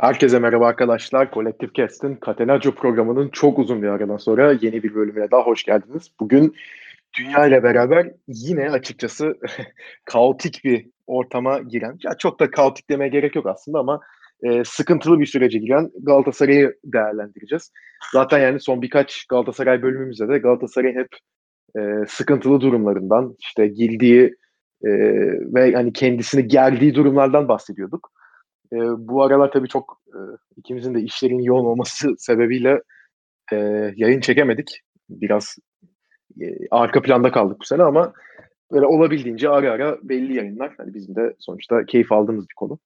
Herkese merhaba arkadaşlar. Kolektif Cast'in Catenaccio programının çok uzun bir aradan sonra yeni bir bölümüne daha hoş geldiniz. Bugün dünya ile beraber yine açıkçası kaotik bir ortama giren, ya çok da kaotik demeye gerek yok aslında ama e, sıkıntılı bir sürece giren Galatasaray'ı değerlendireceğiz. Zaten yani son birkaç Galatasaray bölümümüzde de Galatasaray'ın hep e, sıkıntılı durumlarından, işte girdiği e, ve hani kendisini gerdiği durumlardan bahsediyorduk. E, bu aralar tabii çok e, ikimizin de işlerin yoğun olması sebebiyle e, yayın çekemedik. Biraz e, arka planda kaldık bu sene ama böyle olabildiğince ara ara belli yayınlar. Hani bizim de sonuçta keyif aldığımız bir konu.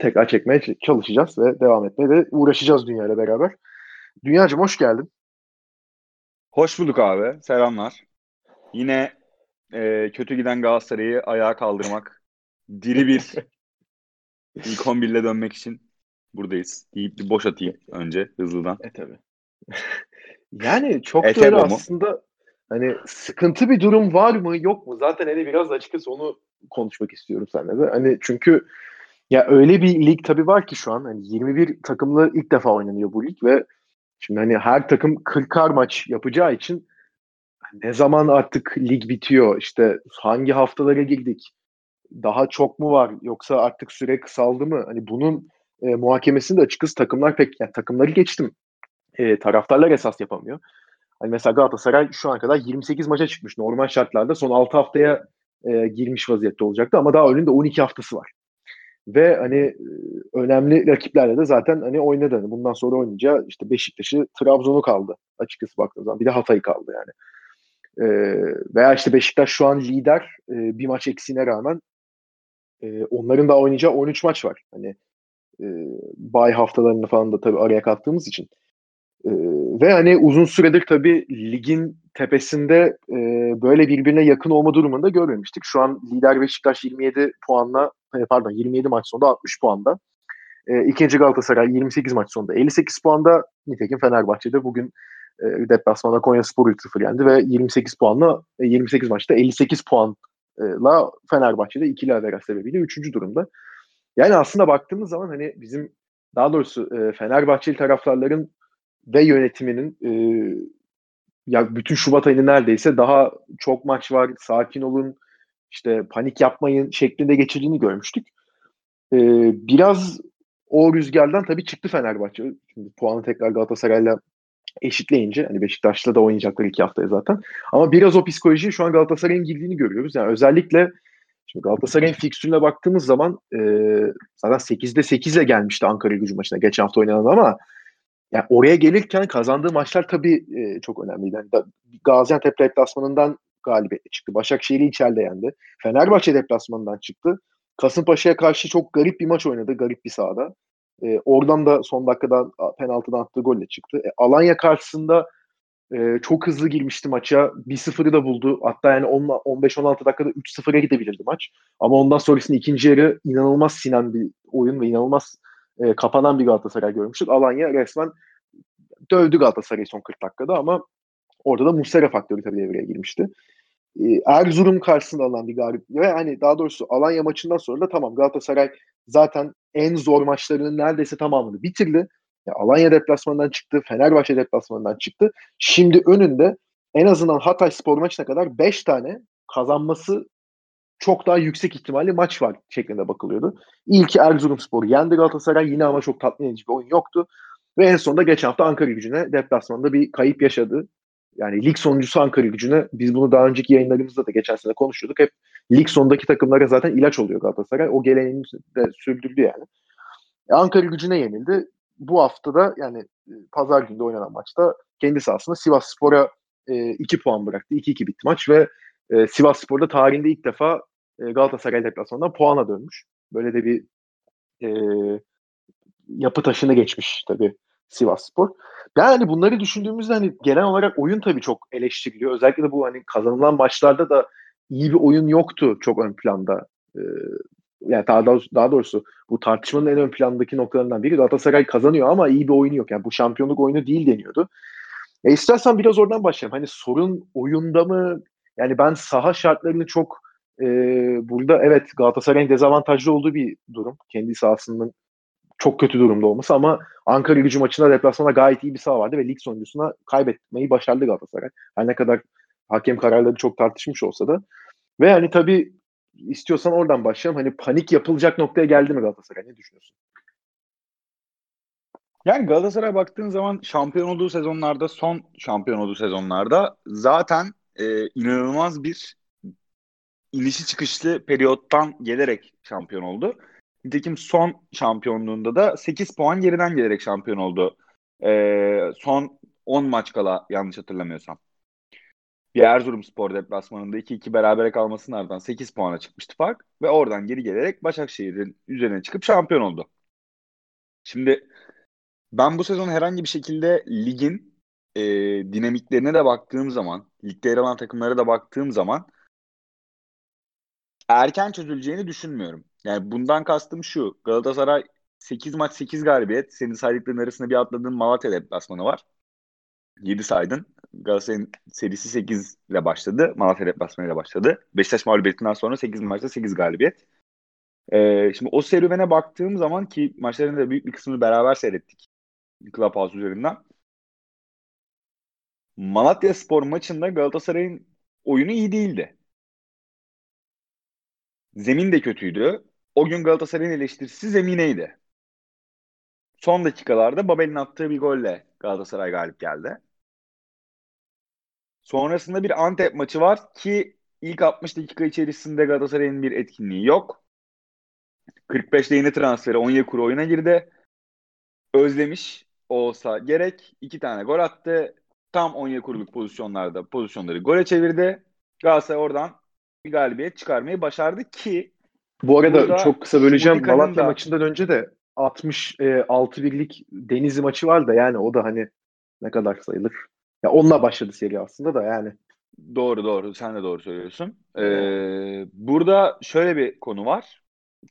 Tekrar çekmeye çalışacağız ve devam etmeye de uğraşacağız dünyayla beraber. Dünyacım hoş geldin. Hoş bulduk abi. Selamlar. Yine e, kötü giden Galatasaray'ı ayağa kaldırmak, diri bir İlk 11 ile dönmek için buradayız. Deyip bir boş atayım önce hızlıdan. E tabi. yani çok e, da aslında hani sıkıntı bir durum var mı yok mu? Zaten hani biraz açıkçası onu konuşmak istiyorum seninle de. Hani çünkü ya öyle bir lig tabii var ki şu an hani 21 takımlı ilk defa oynanıyor bu lig ve şimdi hani her takım 40'ar maç yapacağı için ne zaman artık lig bitiyor işte hangi haftalara girdik daha çok mu var yoksa artık süre kısaldı mı? Hani bunun e, muhakemesini de açıkçası takımlar pek yani takımları geçtim. E, taraftarlar esas yapamıyor. Hani mesela Galatasaray şu an kadar 28 maça çıkmış. Normal şartlarda son 6 haftaya e, girmiş vaziyette olacaktı ama daha önünde 12 haftası var. Ve hani e, önemli rakiplerle de zaten hani oynadı. Hani bundan sonra oynayacağı işte Beşiktaş'ı, Trabzon'u kaldı açıkçası baktığınız zaman. Bir de Hatay'ı kaldı yani. Ee, veya işte Beşiktaş şu an lider. Ee, bir maç eksiğine rağmen e, onların da oynayacağı 13 maç var. Hani e, bay haftalarını falan da tabii araya kattığımız için. E, ve hani uzun süredir tabii ligin tepesinde e, böyle birbirine yakın olma durumunda görmemiştik. Şu an lider Beşiktaş 27 puanla pardon 27 maç sonunda 60 puanda. E, ikinci Galatasaray 28 maç sonunda 58 puanda. Nitekim Fenerbahçe'de bugün e, deplasmanda Konya Spor 3-0 yendi ve 28 puanla e, 28 maçta 58 puan la Fenerbahçe'de ikili averaj sebebiyle üçüncü durumda. Yani aslında baktığımız zaman hani bizim daha doğrusu e, Fenerbahçeli taraftarların ve yönetiminin e, ya bütün Şubat ayını neredeyse daha çok maç var, sakin olun, işte panik yapmayın şeklinde geçirdiğini görmüştük. E, biraz o rüzgardan tabii çıktı Fenerbahçe. Şimdi puanı tekrar Galatasaray'la eşitleyince hani Beşiktaş'la da oynayacaklar iki haftaya zaten. Ama biraz o psikoloji şu an Galatasaray'ın girdiğini görüyoruz. Yani özellikle şimdi Galatasaray'ın fiksürüne baktığımız zaman e, zaten 8'de 8'e gelmişti Ankara gücü maçına geçen hafta oynanan ama yani oraya gelirken kazandığı maçlar tabii e, çok önemliydi. Yani Gaziantep deplasmanından galibiyetle çıktı. Başakşehir'i içeride yendi. Fenerbahçe deplasmanından çıktı. Kasımpaşa'ya karşı çok garip bir maç oynadı. Garip bir sahada. E, oradan da son dakikadan penaltıdan attığı golle çıktı. E, Alanya karşısında e, çok hızlı girmişti maça. 1-0'ı da buldu. Hatta yani 15-16 dakikada 3-0'a gidebilirdi maç. Ama ondan sonrasında ikinci yarı inanılmaz sinen bir oyun ve inanılmaz e, kapanan bir Galatasaray görmüştük. Alanya resmen dövdü Galatasaray'ı son 40 dakikada ama orada da Muslera faktörü tabii devreye girmişti. Erzurum karşısında alınan bir galip ve hani daha doğrusu Alanya maçından sonra da tamam Galatasaray zaten en zor maçlarının neredeyse tamamını bitirdi. Yani Alanya deplasmanından çıktı, Fenerbahçe deplasmanından çıktı. Şimdi önünde en azından Hatay spor maçına kadar 5 tane kazanması çok daha yüksek ihtimalle maç var şeklinde bakılıyordu. İlki Erzurum Spor yendi Galatasaray yine ama çok tatmin edici bir oyun yoktu. Ve en sonunda geçen hafta Ankara gücüne deplasmanda bir kayıp yaşadı. Yani lig sonuncusu Ankara gücüne biz bunu daha önceki yayınlarımızda da geçen sene konuşuyorduk. Hep lig sondaki takımlara zaten ilaç oluyor Galatasaray. O geleneğini de sürdürdü yani. E, Ankara gücüne yenildi. Bu hafta da yani e, pazar günde oynanan maçta kendi sahasında Sivas Spor'a 2 e, puan bıraktı. 2-2 bitti maç ve e, Sivas Spor'da tarihinde ilk defa e, Galatasaray deplasmanından puana dönmüş. Böyle de bir e, yapı taşını geçmiş tabii Sivas Spor. Yani bunları düşündüğümüzde hani genel olarak oyun tabii çok eleştiriliyor. Özellikle de bu hani kazanılan maçlarda da iyi bir oyun yoktu çok ön planda. Ee, yani daha doğrusu, daha doğrusu bu tartışmanın en ön plandaki noktalarından biri Galatasaray kazanıyor ama iyi bir oyunu yok. Yani bu şampiyonluk oyunu değil deniyordu. E istersen biraz oradan başlayalım. Hani sorun oyunda mı? Yani ben saha şartlarını çok e, burada evet Galatasaray'ın dezavantajlı olduğu bir durum. Kendi sahasının çok kötü durumda olması ama Ankara gücü maçında deplasmanda gayet iyi bir saha vardı ve lig sonuncusuna kaybetmeyi başardı Galatasaray. Her ne kadar hakem kararları çok tartışmış olsa da. Ve hani tabii istiyorsan oradan başlayalım. Hani panik yapılacak noktaya geldi mi Galatasaray? Ne düşünüyorsun? Yani Galatasaray baktığın zaman şampiyon olduğu sezonlarda, son şampiyon olduğu sezonlarda zaten e, inanılmaz bir inişi çıkışlı periyottan gelerek şampiyon oldu. Nitekim son şampiyonluğunda da 8 puan geriden gelerek şampiyon oldu. E, son 10 maç kala yanlış hatırlamıyorsam. Bir Erzurumspor deplasmanında 2-2 berabere kalmasının ardından 8 puana çıkmıştı fark. Ve oradan geri gelerek Başakşehir'in üzerine çıkıp şampiyon oldu. Şimdi ben bu sezon herhangi bir şekilde ligin e, dinamiklerine de baktığım zaman, ligde yer alan takımlara da baktığım zaman erken çözüleceğini düşünmüyorum. Yani bundan kastım şu. Galatasaray 8 maç 8 galibiyet. Senin saydıkların arasında bir atladığın Malatya deplasmanı var. 7 saydın. Galatasaray'ın serisi 8 ile başladı. Malatya deplasmanı ile başladı. Beşiktaş mağlubiyetinden sonra 8 maçta 8 galibiyet. Ee, şimdi o serüvene baktığım zaman ki maçların da büyük bir kısmını beraber seyrettik. Clubhouse üzerinden. Malatya Spor maçında Galatasaray'ın oyunu iyi değildi. Zemin de kötüydü. O gün Galatasaray'ın eleştirisi zemineydi. Son dakikalarda Babel'in attığı bir golle Galatasaray galip geldi. Sonrasında bir Antep maçı var ki ilk 60 dakika içerisinde Galatasaray'ın bir etkinliği yok. 45'te yeni transferi Onyekuru oyuna girdi. Özlemiş olsa gerek. iki tane gol attı. Tam Onyekuru'luk pozisyonlarda pozisyonları gole çevirdi. Galatasaray oradan bir galibiyet çıkarmayı başardı ki bu arada çok kısa böleceğim. Malatya da... maçından önce de 66 e, birlik Denizli maçı var da yani o da hani ne kadar sayılır. Ya onunla başladı seri aslında da yani. Doğru doğru. Sen de doğru söylüyorsun. Ee, burada şöyle bir konu var.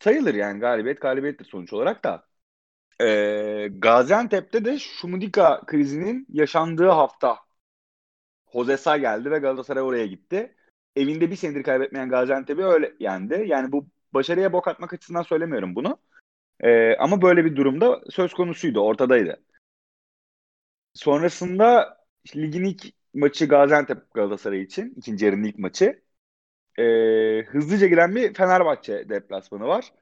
Sayılır yani galibiyet galibiyettir sonuç olarak da. Ee, Gaziantep'te de Şumudika krizinin yaşandığı hafta Jose geldi ve Galatasaray oraya gitti. Evinde bir senedir kaybetmeyen Gaziantep'i öyle yendi. Yani bu başarıya bok atmak açısından söylemiyorum bunu. Ee, ama böyle bir durumda söz konusuydu, ortadaydı. Sonrasında ligin ilk maçı Gaziantep Galatasaray için. ikinci yarının ilk maçı. Ee, hızlıca giren bir Fenerbahçe deplasmanı var.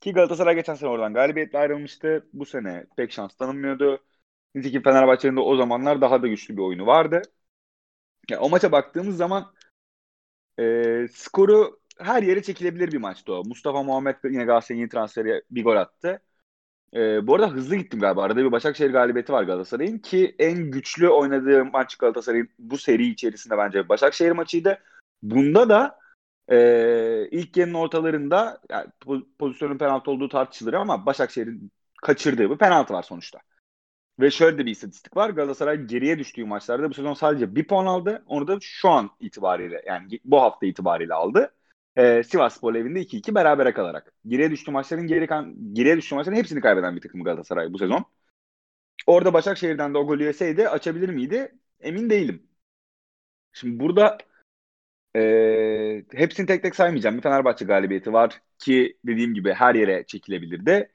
Ki Galatasaray geçen sene oradan galibiyetle ayrılmıştı. Bu sene pek şans tanınmıyordu. Nitekim Fenerbahçe'nin de o zamanlar daha da güçlü bir oyunu vardı. Yani o maça baktığımız zaman e, skoru her yere çekilebilir bir maçtı o. Mustafa Muhammed yine Galatasaray'ın yeni transferi bir gol attı. E, bu arada hızlı gittim galiba. Arada bir Başakşehir galibiyeti var Galatasaray'ın ki en güçlü oynadığı maç Galatasaray'ın bu seri içerisinde bence Başakşehir maçıydı. Bunda da e, ilk yarının ortalarında yani, pozisyonun penaltı olduğu tartışılır ama Başakşehir'in kaçırdığı bir penaltı var sonuçta. Ve şöyle de bir istatistik var. Galatasaray geriye düştüğü maçlarda bu sezon sadece bir puan aldı. Onu da şu an itibariyle yani bu hafta itibariyle aldı. Ee, Sivas Spor evinde 2-2 berabere kalarak. Geriye düştüğü maçların geri kan geriye düştüğü maçların hepsini kaybeden bir takım Galatasaray bu sezon. Orada Başakşehir'den de o golü yeseydi açabilir miydi? Emin değilim. Şimdi burada e, hepsini tek tek saymayacağım. Bir Fenerbahçe galibiyeti var ki dediğim gibi her yere çekilebilirdi.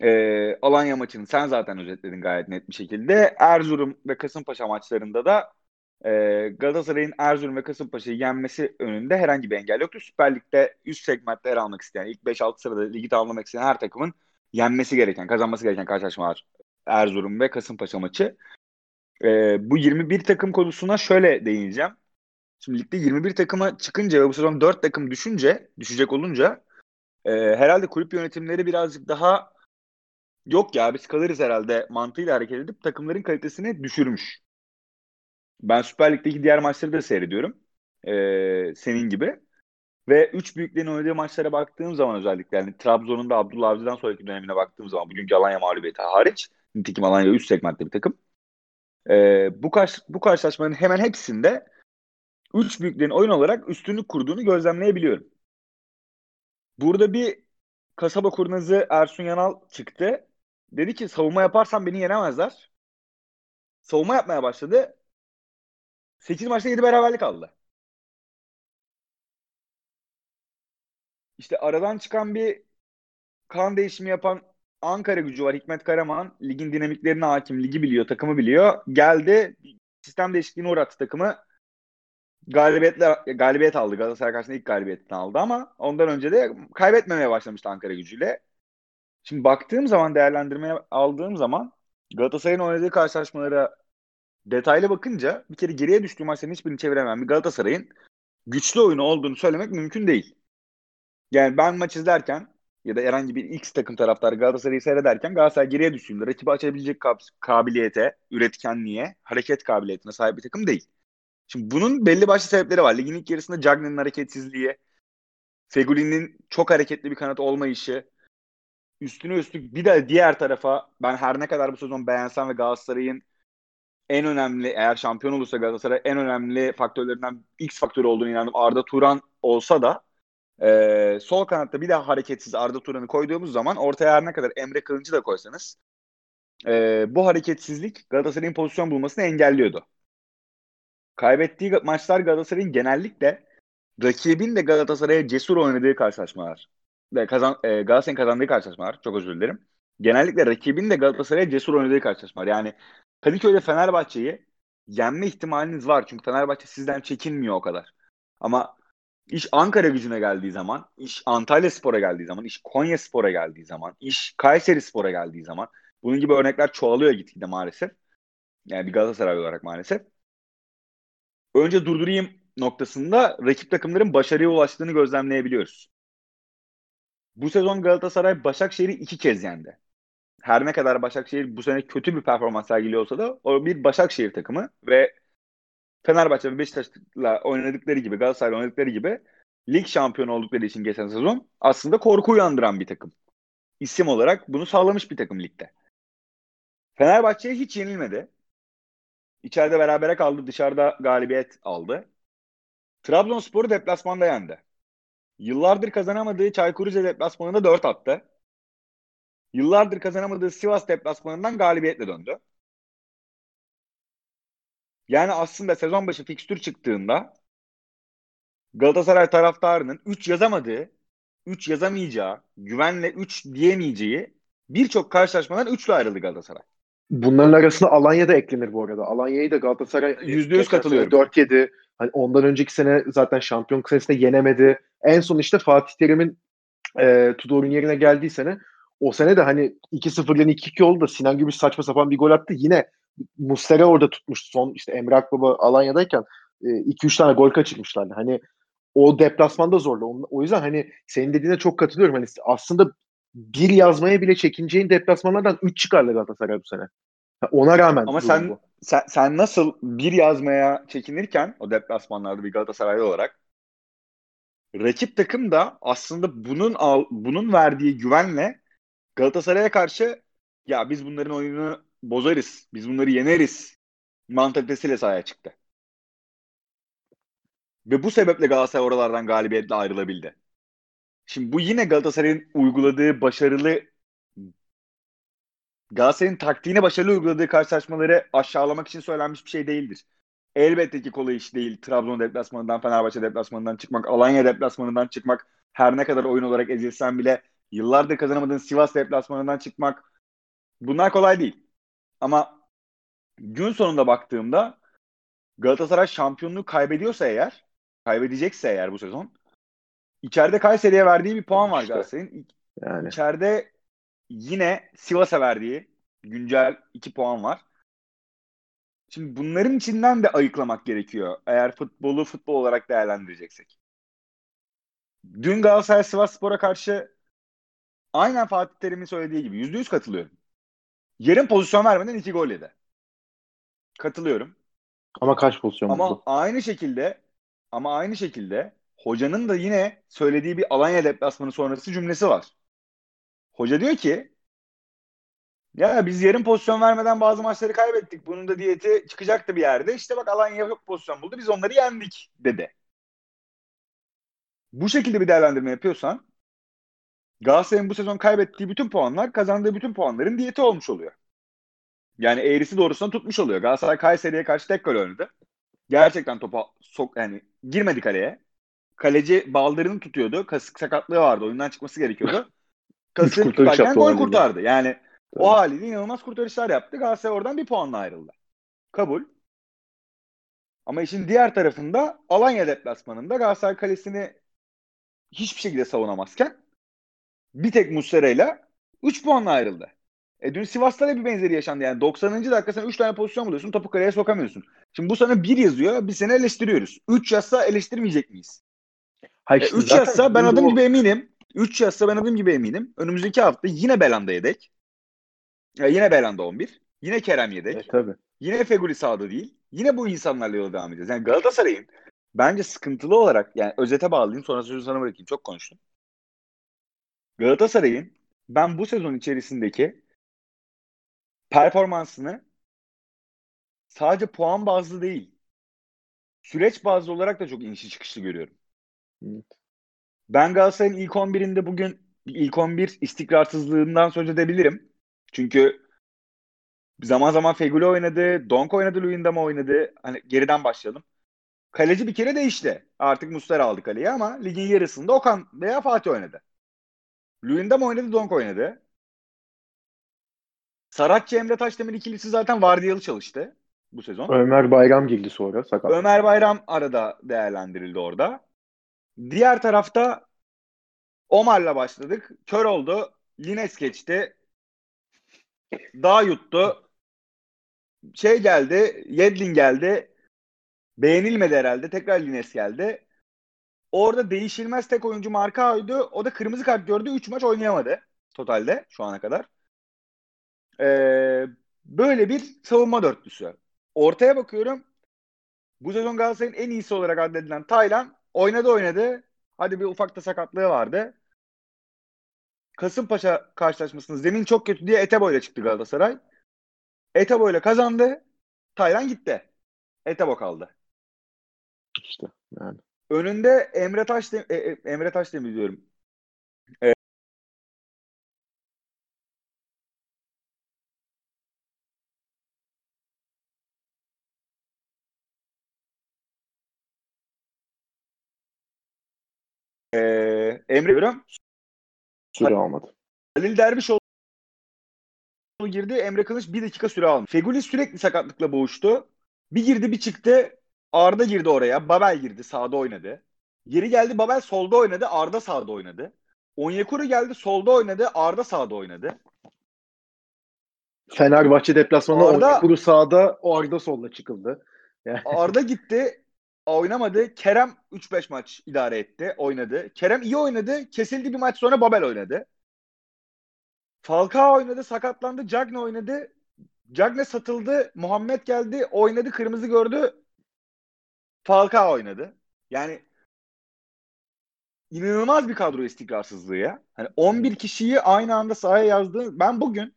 E, Alanya maçını sen zaten özetledin gayet net bir şekilde. Erzurum ve Kasımpaşa maçlarında da e, Galatasaray'ın Erzurum ve Kasımpaşa'yı yenmesi önünde herhangi bir engel yoktu. Süper Lig'de üst segmentte yer almak isteyen, ilk 5-6 sırada ligi tamamlamak isteyen her takımın yenmesi gereken, kazanması gereken karşılaşmalar Erzurum ve Kasımpaşa maçı. E, bu 21 takım konusuna şöyle değineceğim. Şimdi ligde 21 takıma çıkınca ve bu sezon 4 takım düşünce, düşecek olunca e, herhalde kulüp yönetimleri birazcık daha yok ya biz kalırız herhalde mantığıyla hareket edip takımların kalitesini düşürmüş. Ben Süper Lig'deki diğer maçları da seyrediyorum. E, senin gibi. Ve üç büyüklerin oynadığı maçlara baktığım zaman özellikle yani Trabzon'un da Abdullah Avcı'dan sonraki dönemine baktığım zaman bugünkü Alanya mağlubiyeti hariç nitekim Alanya üst segmentte bir takım. E, bu, karşı, bu karşılaşmanın hemen hepsinde üç büyüklerin oyun olarak üstünlük kurduğunu gözlemleyebiliyorum. Burada bir kasaba kurnazı Ersun Yanal çıktı. Dedi ki savunma yaparsam beni yenemezler. Savunma yapmaya başladı. 8 maçta 7 beraberlik aldı. İşte aradan çıkan bir kan değişimi yapan Ankara gücü var. Hikmet Karaman ligin dinamiklerine hakim, ligi biliyor, takımı biliyor. Geldi sistem değişikliğine uğrattı takımı. Galibiyetle galibiyet aldı. Galatasaray karşısında ilk galibiyetini aldı ama ondan önce de kaybetmemeye başlamıştı Ankara gücüyle. Şimdi baktığım zaman değerlendirmeye aldığım zaman Galatasaray'ın oynadığı karşılaşmalara detaylı bakınca bir kere geriye düştüğü maçların hiçbirini çeviremem. Bir Galatasaray'ın güçlü oyunu olduğunu söylemek mümkün değil. Yani ben maç izlerken ya da herhangi bir X takım taraftarı Galatasaray'ı seyrederken Galatasaray geriye düştüğünde rakibi açabilecek kabiliyete, üretkenliğe, hareket kabiliyetine sahip bir takım değil. Şimdi bunun belli başlı sebepleri var. Ligin ilk yarısında Cagney'in hareketsizliği, Feguli'nin çok hareketli bir kanat olmayışı, üstüne üstlük bir de diğer tarafa ben her ne kadar bu sezon beğensem ve Galatasaray'ın en önemli eğer şampiyon olursa Galatasaray en önemli faktörlerinden X faktörü olduğunu inandım. Arda Turan olsa da e, sol kanatta bir daha hareketsiz Arda Turan'ı koyduğumuz zaman ortaya her ne kadar Emre Kılıncı da koysanız e, bu hareketsizlik Galatasaray'ın pozisyon bulmasını engelliyordu. Kaybettiği maçlar Galatasaray'ın genellikle rakibin de Galatasaray'a cesur oynadığı karşılaşmalar. Ve kazan, e, Galatasaray'ın kazandığı karşılaşmalar. Çok özür dilerim. Genellikle rakibin de Galatasaray'a cesur oynadığı karşılaşmalar. Yani Kadıköy'de Fenerbahçe'yi yenme ihtimaliniz var. Çünkü Fenerbahçe sizden çekinmiyor o kadar. Ama iş Ankara gücüne geldiği zaman, iş Antalya Spor'a geldiği zaman, iş Konya Spor'a geldiği zaman, iş Kayseri Spor'a geldiği zaman bunun gibi örnekler çoğalıyor gitgide maalesef. Yani bir Galatasaray olarak maalesef. Önce durdurayım noktasında rakip takımların başarıya ulaştığını gözlemleyebiliyoruz. Bu sezon Galatasaray Başakşehir'i iki kez yendi her ne kadar Başakşehir bu sene kötü bir performans sergiliyor olsa da o bir Başakşehir takımı ve Fenerbahçe ve Beşiktaş'la oynadıkları gibi Galatasaray'la oynadıkları gibi lig şampiyonu oldukları için geçen sezon aslında korku uyandıran bir takım. İsim olarak bunu sağlamış bir takım ligde. Fenerbahçe hiç yenilmedi. İçeride berabere kaldı, dışarıda galibiyet aldı. Trabzonspor'u deplasmanda yendi. Yıllardır kazanamadığı Çaykur Rize deplasmanında 4 attı yıllardır kazanamadığı Sivas deplasmanından galibiyetle döndü. Yani aslında sezon başı fikstür çıktığında Galatasaray taraftarının 3 yazamadığı, 3 yazamayacağı, güvenle 3 diyemeyeceği birçok karşılaşmadan 3'lü ayrıldı Galatasaray. Bunların arasında Alanya da eklenir bu arada. Alanya'yı da Galatasaray %100 katılıyorum. 4-7. Hani ondan önceki sene zaten şampiyon senesinde yenemedi. En son işte Fatih Terim'in e, Tudor'un yerine geldiği sene o sene de hani 2-0'dan 2-2 oldu da Sinan Gümüş saçma sapan bir gol attı. Yine Mustera orada tutmuş son işte Emre Akbaba Alanya'dayken 2-3 e, tane gol kaçırmışlardı. Hani o deplasmanda zorlu. O yüzden hani senin dediğine çok katılıyorum. Hani aslında bir yazmaya bile çekineceğin deplasmanlardan 3 çıkardı Galatasaray bu sene. Ona rağmen. Ama sen, bu. sen sen nasıl bir yazmaya çekinirken o deplasmanlarda bir Galatasaraylı olarak rakip takım da aslında bunun al, bunun verdiği güvenle Galatasaray'a karşı ya biz bunların oyununu bozarız, biz bunları yeneriz mantalitesiyle sahaya çıktı. Ve bu sebeple Galatasaray oralardan galibiyetle ayrılabildi. Şimdi bu yine Galatasaray'ın uyguladığı başarılı Galatasaray'ın taktiğine başarılı uyguladığı karşılaşmaları aşağılamak için söylenmiş bir şey değildir. Elbette ki kolay iş değil. Trabzon deplasmanından, Fenerbahçe deplasmanından çıkmak, Alanya deplasmanından çıkmak her ne kadar oyun olarak ezilsen bile Yıllardır kazanamadığın Sivas deplasmanından çıkmak bunlar kolay değil. Ama gün sonunda baktığımda Galatasaray şampiyonluğu kaybediyorsa eğer, kaybedecekse eğer bu sezon içeride Kayseri'ye verdiği bir puan var işte, Galatasaray'ın. Yani. İçeride yine Sivas'a verdiği güncel iki puan var. Şimdi bunların içinden de ayıklamak gerekiyor. Eğer futbolu futbol olarak değerlendireceksek. Dün Galatasaray Sivas Spor'a karşı aynen Fatih Terim'in söylediği gibi yüzde yüz katılıyorum. Yarın pozisyon vermeden iki gol yedi. Katılıyorum. Ama kaç pozisyon Ama buldu? aynı şekilde ama aynı şekilde hocanın da yine söylediği bir Alanya deplasmanı sonrası cümlesi var. Hoca diyor ki ya biz yarın pozisyon vermeden bazı maçları kaybettik. Bunun da diyeti çıkacaktı bir yerde. İşte bak Alanya yok pozisyon buldu. Biz onları yendik dedi. Bu şekilde bir değerlendirme yapıyorsan Galatasaray'ın bu sezon kaybettiği bütün puanlar kazandığı bütün puanların diyeti olmuş oluyor. Yani eğrisi doğrusuna tutmuş oluyor. Galatasaray Kayseri'ye karşı tek gol oynadı. Gerçekten topa sok yani girmedi kaleye. Kaleci baldırını tutuyordu. Kasık sakatlığı vardı. Oyundan çıkması gerekiyordu. Kasım tutarken gol kurtardı. Yani evet. o haliyle inanılmaz kurtarışlar yaptı. Galatasaray oradan bir puanla ayrıldı. Kabul. Ama işin diğer tarafında Alanya deplasmanında Galatasaray kalesini hiçbir şekilde savunamazken bir tek Muslera'yla 3 puanla ayrıldı. E dün Sivas'ta da bir benzeri yaşandı. Yani 90. dakika sen 3 tane pozisyon buluyorsun. Topu kaleye sokamıyorsun. Şimdi bu sana 1 yazıyor. Biz seni eleştiriyoruz. 3 yazsa eleştirmeyecek miyiz? Hayır, e, 3 yazsa ben adım o... gibi eminim. 3 yazsa ben adım gibi eminim. Önümüzdeki hafta yine Belanda yedek. Ya yine Belanda 11. Yine Kerem yedek. E, tabii. Yine Feguli sağda değil. Yine bu insanlarla yola devam edeceğiz. Yani Galatasaray'ın bence sıkıntılı olarak yani özete bağlayayım sonra sözü sana bırakayım. Çok konuştum. Galatasaray'ın ben bu sezon içerisindeki performansını sadece puan bazlı değil süreç bazlı olarak da çok inişi çıkışlı görüyorum. Evet. Ben Galatasaray'ın ilk 11'inde bugün ilk 11 istikrarsızlığından söz edebilirim. Çünkü zaman zaman Feguli oynadı, Donk oynadı, Luyendama oynadı. Hani geriden başlayalım. Kaleci bir kere değişti. Artık Muster aldı kaleyi ama ligin yarısında Okan veya Fatih oynadı. Luyendama oynadı, Donk oynadı. Saratçı Emre Taşdemir ikilisi zaten vardiyalı çalıştı bu sezon. Ömer Bayram girdi sonra sakat. Ömer Bayram arada değerlendirildi orada. Diğer tarafta Omar'la başladık. Kör oldu. Lines geçti. Dağ yuttu. Şey geldi. Yedlin geldi. Beğenilmedi herhalde. Tekrar Lines geldi. Orada değişilmez tek oyuncu marka oydu. O da kırmızı kart gördü. 3 maç oynayamadı totalde şu ana kadar. Ee, böyle bir savunma dörtlüsü. Ortaya bakıyorum. Bu sezon Galatasaray'ın en iyisi olarak addedilen Taylan oynadı oynadı. Hadi bir ufak da sakatlığı vardı. Kasımpaşa karşılaşmasında zemin çok kötü diye Etebo çıktı Galatasaray. Etebo kazandı. Taylan gitti. Etebo kaldı. İşte yani. Önünde Emre Taş e, e, Emre Taş demi diyorum. Ee, Emre diyorum. Süre almadı. Halil Dervişoğlu girdi. Emre Kılıç bir dakika süre aldı. Feguli sürekli sakatlıkla boğuştu. Bir girdi bir çıktı. Arda girdi oraya. Babel girdi. Sağda oynadı. Geri geldi Babel solda oynadı. Arda sağda oynadı. Onyekuru geldi solda oynadı. Arda sağda oynadı. Fenerbahçe deplasmanında Arda, Onyekuru sağda. O Arda solda çıkıldı. Yani. Arda gitti oynamadı. Kerem 3-5 maç idare etti. Oynadı. Kerem iyi oynadı. Kesildi bir maç sonra Babel oynadı. Falcao oynadı. Sakatlandı. Cagne oynadı. Cagne satıldı. Muhammed geldi. Oynadı. Kırmızı gördü. Falcao oynadı. Yani inanılmaz bir kadro istikrarsızlığı ya. Hani 11 kişiyi aynı anda sahaya yazdı. Ben bugün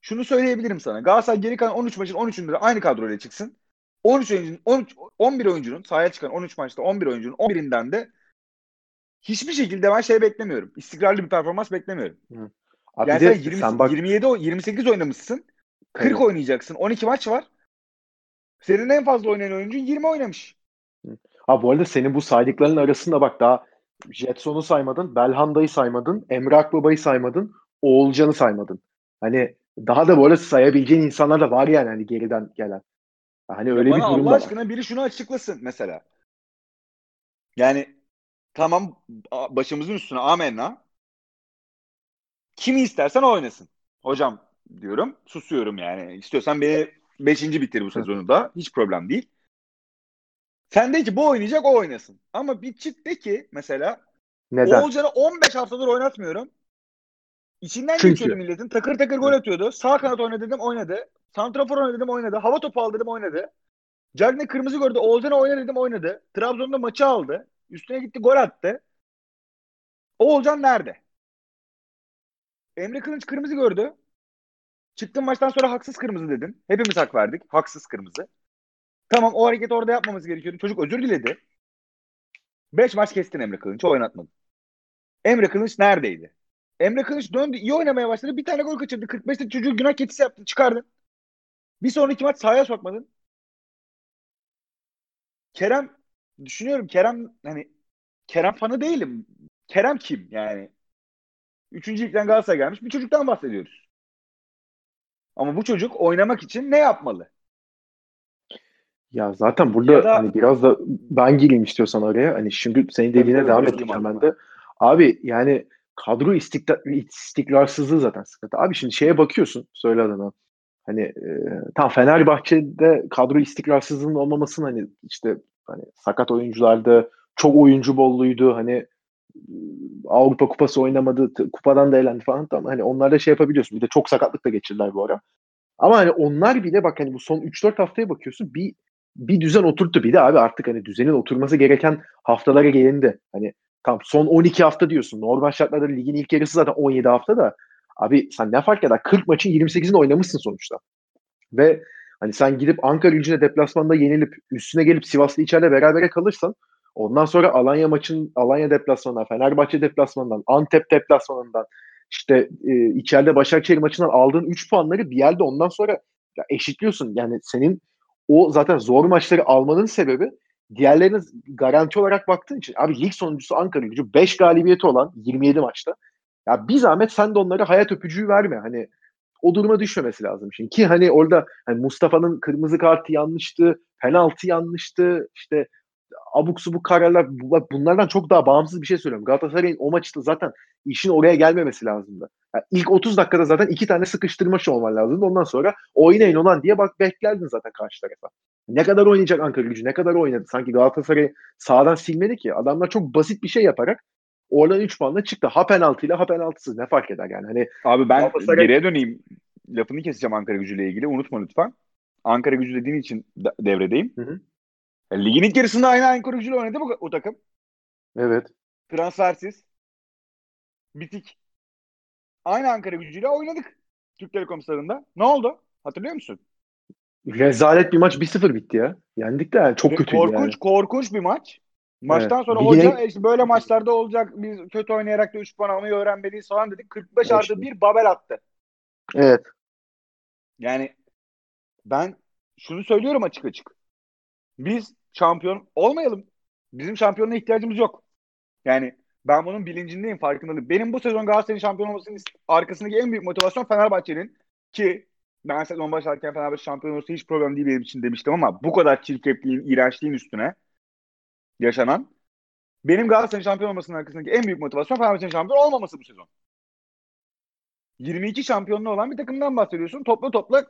şunu söyleyebilirim sana. Galatasaray geri kalan 13 maçın 13'ünde aynı kadroyla çıksın. 13 oyuncunun 13 11 oyuncunun sahaya çıkan 13 maçta 11 oyuncunun 11'inden de hiçbir şekilde ben şey beklemiyorum. İstikrarlı bir performans beklemiyorum. Hı. Abi yani sen, 20, sen bak... 27 28 oynamışsın. 40 evet. oynayacaksın. 12 maç var. Senin en fazla oynayan oyuncu 20 oynamış. Ha bu arada senin bu saydıkların arasında bak daha Jetson'u saymadın, Belhanda'yı saymadın, Emre Akbaba'yı saymadın, Oğulcan'ı saymadın. Hani daha da böyle sayabileceğin insanlar da var yani hani geriden gelen. Hani öyle ya bir durum Allah aşkına biri şunu açıklasın mesela. Yani tamam başımızın üstüne amenna. Kimi istersen oynasın. Hocam diyorum. Susuyorum yani. İstiyorsan beni beşinci bitir bu sezonu da. Hiç problem değil. Sen de ki bu oynayacak o oynasın. Ama bir çık de ki mesela Neden? Oğulcan'ı 15 haftadır oynatmıyorum. İçinden Çünkü. geçiyordu milletin. Takır takır gol atıyordu. Sağ kanat oynadı dedim oynadı. Santrafor oynadı dedim oynadı. Hava topu aldı dedim oynadı. Cagne kırmızı gördü. Oğuzhan'a oyna dedim oynadı. Trabzon'da maçı aldı. Üstüne gitti gol attı. Oğulcan nerede? Emre Kılınç kırmızı gördü. Çıktım maçtan sonra haksız kırmızı dedim. Hepimiz hak verdik. Haksız kırmızı. Tamam o hareket orada yapmamız gerekiyordu. Çocuk özür diledi. Beş maç kestin Emre Kılınç. Oynatmadın. Emre Kılınç neredeydi? Emre Kılıç döndü. iyi oynamaya başladı. Bir tane gol kaçırdı. 45'te çocuğu günah keçisi yaptın. Çıkardın. Bir sonraki maç sahaya sokmadın. Kerem düşünüyorum Kerem hani Kerem fanı değilim. Kerem kim yani? Üçüncü ligden Galatasaray gelmiş bir çocuktan bahsediyoruz. Ama bu çocuk oynamak için ne yapmalı? Ya zaten burada da, hani biraz da ben gireyim istiyorsan oraya. Hani şimdi senin dediğine tabii, devam edeceğim ben de. Abi yani kadro istikrar, istikrarsızlığı zaten sıkıntı. Abi şimdi şeye bakıyorsun söyle adına. Hani e, tam Fenerbahçe'de kadro istikrarsızlığının olmamasının hani işte hani sakat oyuncularda çok oyuncu bolluydu. Hani Avrupa Kupası oynamadı. Kupadan da elendi falan. Tamam. Hani onlarda şey yapabiliyorsun. Bir de çok sakatlık da geçirdiler bu ara. Ama hani onlar bile bak hani bu son 3-4 haftaya bakıyorsun bir bir düzen oturttu. Bir de abi artık hani düzenin oturması gereken haftalara gelindi. Hani tam son 12 hafta diyorsun. Normal şartlarda ligin ilk yarısı zaten 17 hafta da. Abi sen ne fark eder? 40 maçın 28'ini oynamışsın sonuçta. Ve hani sen gidip Ankara gücüne deplasmanda yenilip üstüne gelip Sivas'la içeride berabere kalırsan ondan sonra Alanya maçın Alanya deplasmanından, Fenerbahçe deplasmanından, Antep deplasmanından işte e, içeride Başakşehir maçından aldığın 3 puanları bir yerde ondan sonra ya eşitliyorsun. Yani senin o zaten zor maçları almanın sebebi diğerlerine garanti olarak baktığın için. Abi lig sonuncusu Ankara gücü 5 galibiyeti olan 27 maçta. Ya bir zahmet sen de onlara hayat öpücüğü verme. Hani o duruma düşmemesi lazım şimdi. Ki hani orada hani Mustafa'nın kırmızı kartı yanlıştı, penaltı yanlıştı, işte abuk subuk kararlar bunlardan çok daha bağımsız bir şey söylüyorum. Galatasaray'ın o maçta zaten işin oraya gelmemesi lazımdı. Yani ilk 30 dakikada zaten iki tane sıkıştırma şey olman lazımdı. Ondan sonra oynayın olan diye bak beklerdin zaten karşı tarafa. Ne kadar oynayacak Ankara gücü? Ne kadar oynadı? Sanki Galatasaray sağdan silmedi ki. Adamlar çok basit bir şey yaparak oradan 3 puanla çıktı. Ha penaltıyla ha penaltısız ne fark eder yani. Hani Abi ben Galatasaray... geriye döneyim. Lafını keseceğim Ankara gücüyle ilgili. Unutma lütfen. Ankara gücü dediğin için devredeyim. Hı hı. Yani ligin ilk yarısında aynı Ankara gücüyle oynadı bu o takım. Evet. Transfersiz. Bitik. Aynı Ankara gücüyle oynadık. Türk Telekom stadında. Ne oldu? Hatırlıyor musun? Rezalet bir maç 1-0 bitti ya. Yendik de yani çok Ve kötüydü korkunç, yani. Korkunç bir maç. Maçtan evet. sonra Ligine... hoca işte böyle maçlarda olacak biz kötü oynayarak da 3 puan almayı öğrenmeliyiz falan dedik. 45 evet. artı bir Babel attı. Evet. Yani ben şunu söylüyorum açık açık. Biz şampiyon olmayalım. Bizim şampiyonluğa ihtiyacımız yok. Yani ben bunun bilincindeyim, farkındayım. Benim bu sezon Galatasaray'ın şampiyon olmasının arkasındaki en büyük motivasyon Fenerbahçe'nin ki ben sezon başlarken Fenerbahçe şampiyon olursa hiç problem değil benim için demiştim ama bu kadar çirkefliğin, iğrençliğin üstüne yaşanan benim Galatasaray'ın şampiyon olmasının arkasındaki en büyük motivasyon Fenerbahçe'nin şampiyon olmaması bu sezon. 22 şampiyonluğu olan bir takımdan bahsediyorsun. Topla topla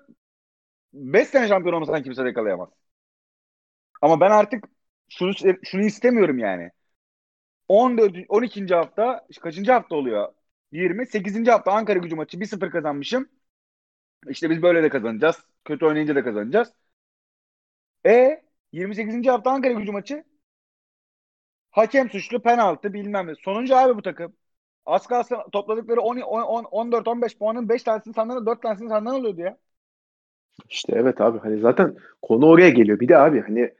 5 sene şampiyon olmasan kimse de yakalayamaz. Ama ben artık şunu şunu istemiyorum yani. 14 12. hafta kaçıncı hafta oluyor? 20 8. hafta Ankara Gücü maçı 1-0 kazanmışım. İşte biz böyle de kazanacağız. Kötü oynayınca da kazanacağız. E 28. hafta Ankara Gücü maçı hakem suçlu penaltı bilmem ne. Sonuncu abi bu takım. Az kalsın topladıkları 10, 10, 14 15 puanın 5 tanesini senden 4 tanesini senden alıyordu ya. İşte evet abi hani zaten konu oraya geliyor. Bir de abi hani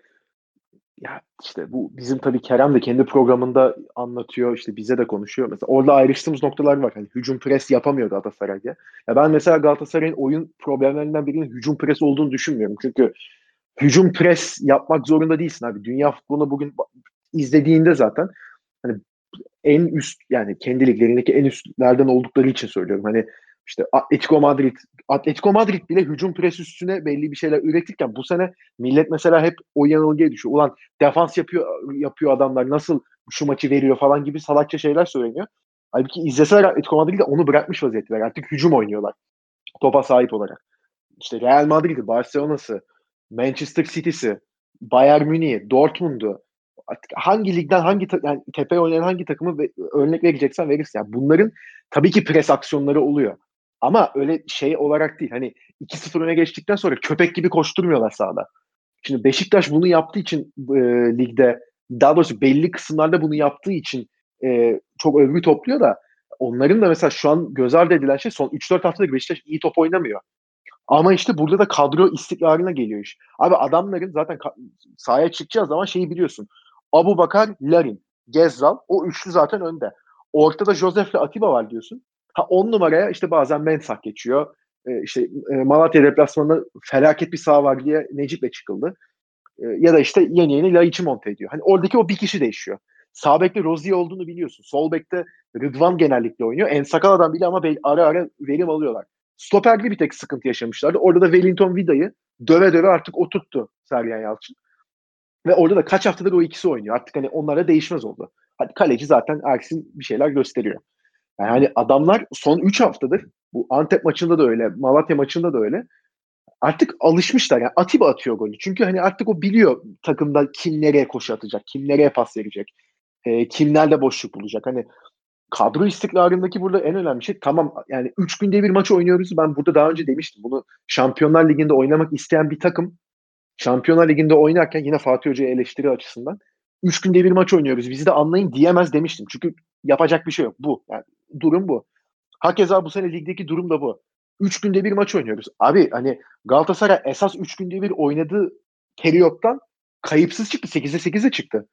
ya işte bu bizim tabii Kerem de kendi programında anlatıyor işte bize de konuşuyor. Mesela orada ayrıştığımız noktalar var. Hani hücum pres yapamıyor Galatasaray diye. Ya ben mesela Galatasaray'ın oyun problemlerinden birinin hücum pres olduğunu düşünmüyorum. Çünkü hücum pres yapmak zorunda değilsin abi. Dünya futbolunu bugün izlediğinde zaten hani en üst yani kendi liglerindeki en üstlerden oldukları için söylüyorum. Hani işte Atletico Madrid Atletico Madrid bile hücum pres üstüne belli bir şeyler üretirken bu sene millet mesela hep o yanılgıya düşüyor. Ulan defans yapıyor yapıyor adamlar nasıl şu maçı veriyor falan gibi salakça şeyler söyleniyor. Halbuki izleseler Atletico Madrid de onu bırakmış vaziyetteler. Artık hücum oynuyorlar. Topa sahip olarak. İşte Real Madrid'i, Barcelona'sı, Manchester City'si, Bayern Münih'i, Dortmund'u hangi ligden hangi ta- yani tepe oynayan hangi takımı ve, örnek vereceksen verirsin. Yani bunların tabii ki pres aksiyonları oluyor. Ama öyle şey olarak değil. Hani 2-0 öne geçtikten sonra köpek gibi koşturmuyorlar sahada. Şimdi Beşiktaş bunu yaptığı için e, ligde daha doğrusu belli kısımlarda bunu yaptığı için e, çok övgü topluyor da onların da mesela şu an göz ardı edilen şey son 3-4 haftadır Beşiktaş iyi top oynamıyor. Ama işte burada da kadro istikrarına geliyor iş. Abi adamların zaten sahaya çıkacağı zaman şeyi biliyorsun. Abu Bakar, Larin, Gezzal o üçlü zaten önde. Ortada Josef'le Atiba var diyorsun. Ha on numaraya işte bazen Mensak geçiyor. Ee, işte e, Malatya deplasmanında felaket bir sağ var diye Necip'le çıkıldı. Ee, ya da işte yeni yeni Laiç'i monte ediyor. Hani oradaki o bir kişi değişiyor. Sağ bekte Rozier olduğunu biliyorsun. Sol bekte Rıdvan genellikle oynuyor. En sakal adam bile ama ara ara verim alıyorlar. Stoperde bir tek sıkıntı yaşamışlardı. Orada da Wellington Vida'yı döve döve artık oturttu Sergen Yalçın. Ve orada da kaç haftadır o ikisi oynuyor. Artık hani onlara değişmez oldu. Hadi kaleci zaten Ersin bir şeyler gösteriyor. Yani adamlar son 3 haftadır bu Antep maçında da öyle, Malatya maçında da öyle. Artık alışmışlar. Yani Atiba atıyor golü. Çünkü hani artık o biliyor takımda kim nereye koşu atacak, kim nereye pas verecek, e, kimlerle boşluk bulacak. Hani kadro istikrarındaki burada en önemli şey tamam yani 3 günde bir maç oynuyoruz. Ben burada daha önce demiştim. Bunu Şampiyonlar Ligi'nde oynamak isteyen bir takım Şampiyonlar Ligi'nde oynarken yine Fatih Hoca'ya eleştiri açısından 3 günde bir maç oynuyoruz. Bizi de anlayın diyemez demiştim. Çünkü yapacak bir şey yok. Bu. Yani durum bu. Hakeza bu sene ligdeki durum da bu. 3 günde bir maç oynuyoruz. Abi hani Galatasaray esas 3 günde bir oynadığı periyottan kayıpsız çıktı. 8'e 8'e çıktı.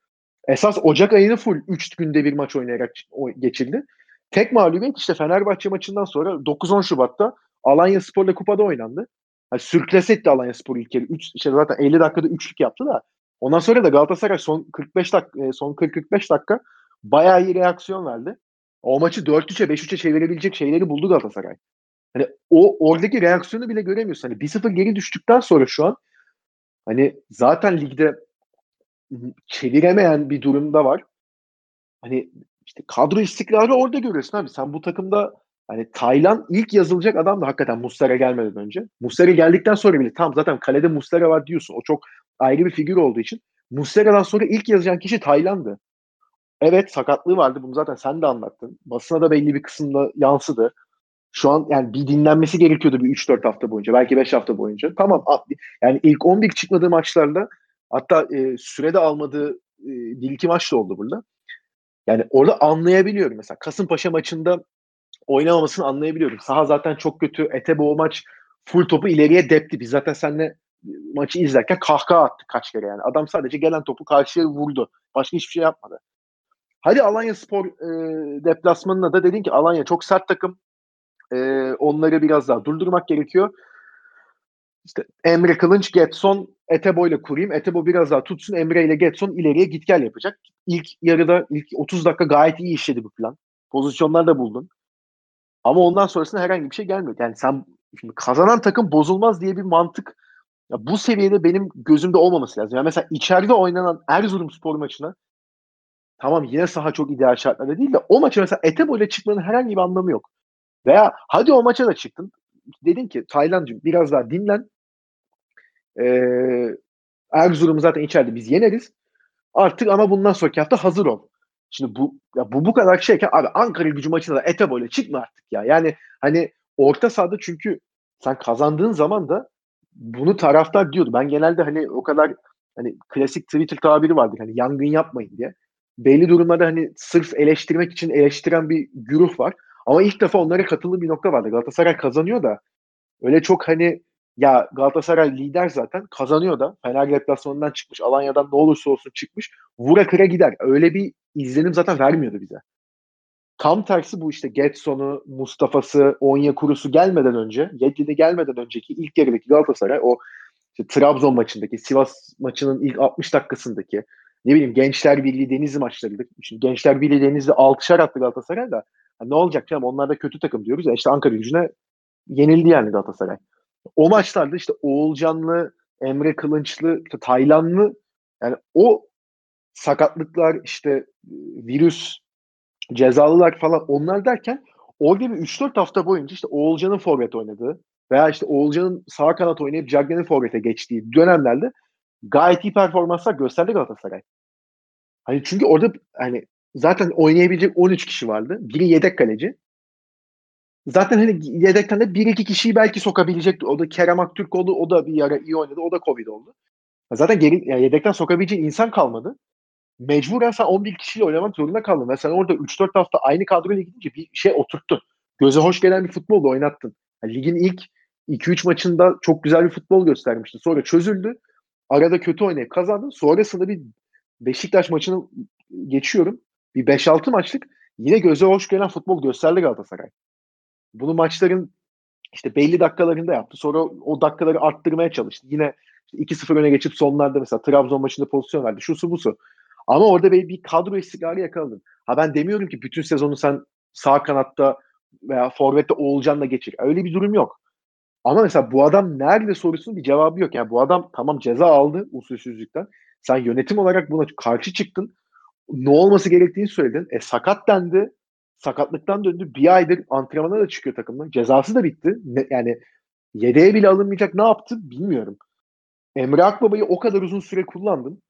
Esas Ocak ayını full 3 günde bir maç oynayarak geçildi. Tek mağlubiyet işte Fenerbahçe maçından sonra 9-10 Şubat'ta Alanya Spor'la kupada oynandı. Yani sürkles etti Alanya Spor ilk kere. Üç, işte zaten 50 dakikada üçlük yaptı da. Ondan sonra da Galatasaray son 45 dakika e, son 40-45 dakika bayağı iyi reaksiyon verdi. O maçı 4-3'e 5-3'e çevirebilecek şeyleri buldu Galatasaray. Hani o oradaki reaksiyonu bile göremiyorsun. Hani 1-0 geri düştükten sonra şu an hani zaten ligde çeviremeyen bir durumda var. Hani işte kadro istikrarı orada görüyorsun abi. Sen bu takımda hani Taylan ilk yazılacak adam da hakikaten Muslera gelmeden önce. Muslera geldikten sonra bile tam zaten kalede Muslera var diyorsun. O çok ayrı bir figür olduğu için. Muslera'dan sonra ilk yazacağın kişi Taylan'dı. Evet sakatlığı vardı. Bunu zaten sen de anlattın. Basına da belli bir kısımda yansıdı. Şu an yani bir dinlenmesi gerekiyordu bir 3-4 hafta boyunca. Belki 5 hafta boyunca. Tamam yani ilk 11 çıkmadığı maçlarda hatta e, sürede almadığı e, bir iki maç da oldu burada. Yani orada anlayabiliyorum. Mesela Kasımpaşa maçında oynamamasını anlayabiliyorum. Saha zaten çok kötü. Etebo o maç full topu ileriye depti. Biz zaten seninle maçı izlerken kahkaha attık kaç kere yani. Adam sadece gelen topu karşıya vurdu. Başka hiçbir şey yapmadı. Hadi Alanya Spor e, deplasmanına da dedin ki Alanya çok sert takım. E, onları biraz daha durdurmak gerekiyor. İşte Emre Kılınç, Getson, Etebo ile kurayım. Etebo biraz daha tutsun. Emre ile Getson ileriye git gel yapacak. İlk yarıda ilk 30 dakika gayet iyi işledi bu plan. Pozisyonlar da buldun. Ama ondan sonrasında herhangi bir şey gelmedi. Yani sen şimdi kazanan takım bozulmaz diye bir mantık ya bu seviyede benim gözümde olmaması lazım. Yani mesela içeride oynanan Erzurum spor maçına tamam yine saha çok ideal şartlarda değil de o maça mesela Etebo ile çıkmanın herhangi bir anlamı yok. Veya hadi o maça da çıktın. Dedin ki Taylancığım biraz daha dinlen. Ee, Erzurum zaten içeride biz yeneriz. Artık ama bundan sonraki hafta hazır ol. Şimdi bu ya bu bu kadar şeyken abi Ankara gücü maçında da Etebo ile çıkma artık ya. Yani hani orta sahada çünkü sen kazandığın zaman da bunu taraftar diyordu. Ben genelde hani o kadar hani klasik Twitter tabiri vardır hani yangın yapmayın diye. Belli durumlarda hani sırf eleştirmek için eleştiren bir güruh var. Ama ilk defa onlara katılı bir nokta vardı. Galatasaray kazanıyor da öyle çok hani ya Galatasaray lider zaten kazanıyor da Fener deplasmanından çıkmış. Alanya'dan ne olursa olsun çıkmış. Vura kıra gider. Öyle bir izlenim zaten vermiyordu bize. Tam tersi bu işte Getson'u, Mustafa'sı, Onyekuru'su gelmeden önce, Yedlin'i gelmeden önceki ilk yarıdaki Galatasaray o işte Trabzon maçındaki, Sivas maçının ilk 60 dakikasındaki ne bileyim Gençler Birliği Denizli maçlarıydı. Şimdi Gençler Birliği Denizli 6'şar attı Galatasaray da yani ne olacak canım onlar da kötü takım diyoruz ya işte Ankara gücüne yenildi yani Galatasaray. O maçlarda işte Oğulcanlı, Emre Kılınçlı, işte Taylanlı yani o sakatlıklar işte virüs cezalılar falan onlar derken orada bir 3-4 hafta boyunca işte Oğulcan'ın forvet oynadığı veya işte Oğulcan'ın sağ kanat oynayıp Cagney'in forvete geçtiği dönemlerde gayet iyi performanslar gösterdi Galatasaray. Hani çünkü orada hani zaten oynayabilecek 13 kişi vardı. Biri yedek kaleci. Zaten hani yedekten de bir iki kişiyi belki sokabilecekti. O da Kerem Aktürkoğlu o da bir ara iyi oynadı. O da Covid oldu. Zaten geri, yani yedekten sokabileceği insan kalmadı mecburen sen 11 kişiyle oynamak zorunda kaldın. Ve sen orada 3-4 hafta aynı kadroyla gidince bir şey oturttun. Göze hoş gelen bir futbol oynattın. Yani ligin ilk 2-3 maçında çok güzel bir futbol göstermiştin. Sonra çözüldü. Arada kötü oynayıp kazandın. Sonrasında bir Beşiktaş maçını geçiyorum. Bir 5-6 maçlık yine göze hoş gelen futbol gösterdi Galatasaray. Bunu maçların işte belli dakikalarında yaptı. Sonra o dakikaları arttırmaya çalıştı. Yine 2-0 öne geçip sonlarda mesela Trabzon maçında pozisyon verdi. Şusu busu. Ama orada bir, bir kadro istikrarı yakaladın. Ha ben demiyorum ki bütün sezonu sen sağ kanatta veya forvette Oğulcan'la geçir. Öyle bir durum yok. Ama mesela bu adam nerede sorusunun bir cevabı yok. Yani bu adam tamam ceza aldı usulsüzlükten. Sen yönetim olarak buna karşı çıktın. Ne olması gerektiğini söyledin. E sakat dendi. Sakatlıktan döndü. Bir aydır antrenmana da çıkıyor takımdan. Cezası da bitti. Ne, yani yedeğe bile alınmayacak ne yaptı bilmiyorum. Emre Akbaba'yı o kadar uzun süre kullandın.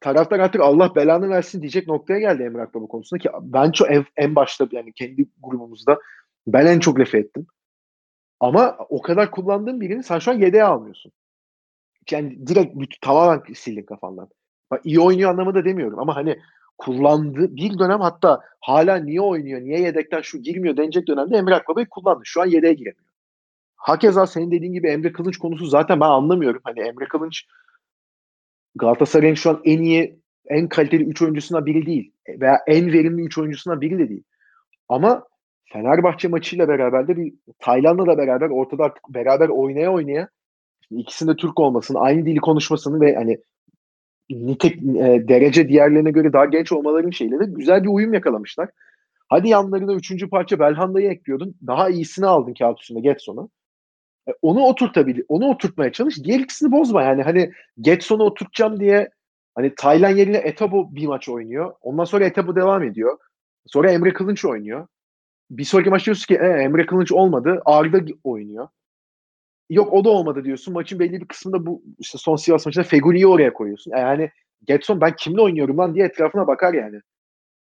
Taraftar artık Allah belanı versin diyecek noktaya geldi Emre Akbaba konusunda ki ben çok en, en başta yani kendi grubumuzda ben en çok laf ettim. Ama o kadar kullandığın birini sen şu an yedeğe almıyorsun. Yani direkt bütün, tamamen sildin kafandan. Bak, iyi oynuyor anlamında demiyorum ama hani kullandı bir dönem hatta hala niye oynuyor, niye yedekten şu girmiyor denecek dönemde Emre Akbaba'yı kullandı. Şu an yedeğe giremiyor. Hakeza senin dediğin gibi Emre Kılınç konusu zaten ben anlamıyorum. Hani Emre Kılınç Galatasaray'ın şu an en iyi, en kaliteli 3 oyuncusundan biri değil. Veya en verimli 3 oyuncusundan biri de değil. Ama Fenerbahçe maçıyla beraber de bir Tayland'la da beraber ortada artık beraber oynaya oynaya ikisinde Türk olmasını, aynı dili konuşmasını ve hani nitek e, derece diğerlerine göre daha genç olmaların şeyle de güzel bir uyum yakalamışlar. Hadi yanlarına üçüncü parça Belhanda'yı ekliyordun. Daha iyisini aldın kağıt üstünde Getson'u. E, onu oturtabil, onu oturtmaya çalış. Diğer ikisini bozma yani. Hani Getson'u oturtacağım diye hani Taylan yerine Etabo bir maç oynuyor. Ondan sonra Etabo devam ediyor. Sonra Emre Kılınç oynuyor. Bir sonraki maç diyorsun ki e, Emre Kılınç olmadı. Arda oynuyor. Yok o da olmadı diyorsun. Maçın belli bir kısmında bu işte son Sivas maçında Fegüli'yi oraya koyuyorsun. Yani Getson ben kimle oynuyorum lan diye etrafına bakar yani.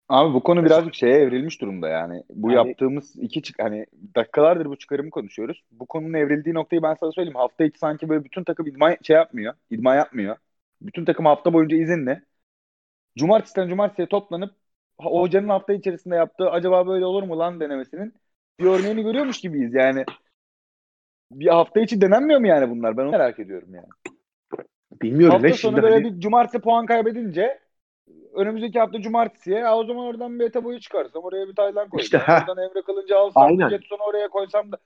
Abi bu konu birazcık şeye evrilmiş durumda yani. Bu yani, yaptığımız iki çık hani dakikalardır bu çıkarımı konuşuyoruz. Bu konunun evrildiği noktayı ben sana söyleyeyim. Hafta içi sanki böyle bütün takım idman şey yapmıyor. İdman yapmıyor. Bütün takım hafta boyunca izinli. Cumartesiden cumartesiye toplanıp hocanın hafta içerisinde yaptığı acaba böyle olur mu lan denemesinin bir örneğini görüyormuş gibiyiz yani. Bir hafta içi denenmiyor mu yani bunlar? Ben onu merak ediyorum yani. Bilmiyorum. Hafta sonu böyle hani... bir cumartesi puan kaybedince önümüzdeki hafta cumartesiye ya o zaman oradan bir etaboyu çıkarsam oraya bir Taylan koysam. İşte, oradan Emre Kılınca alsam Aynen. Jetson'u oraya koysam da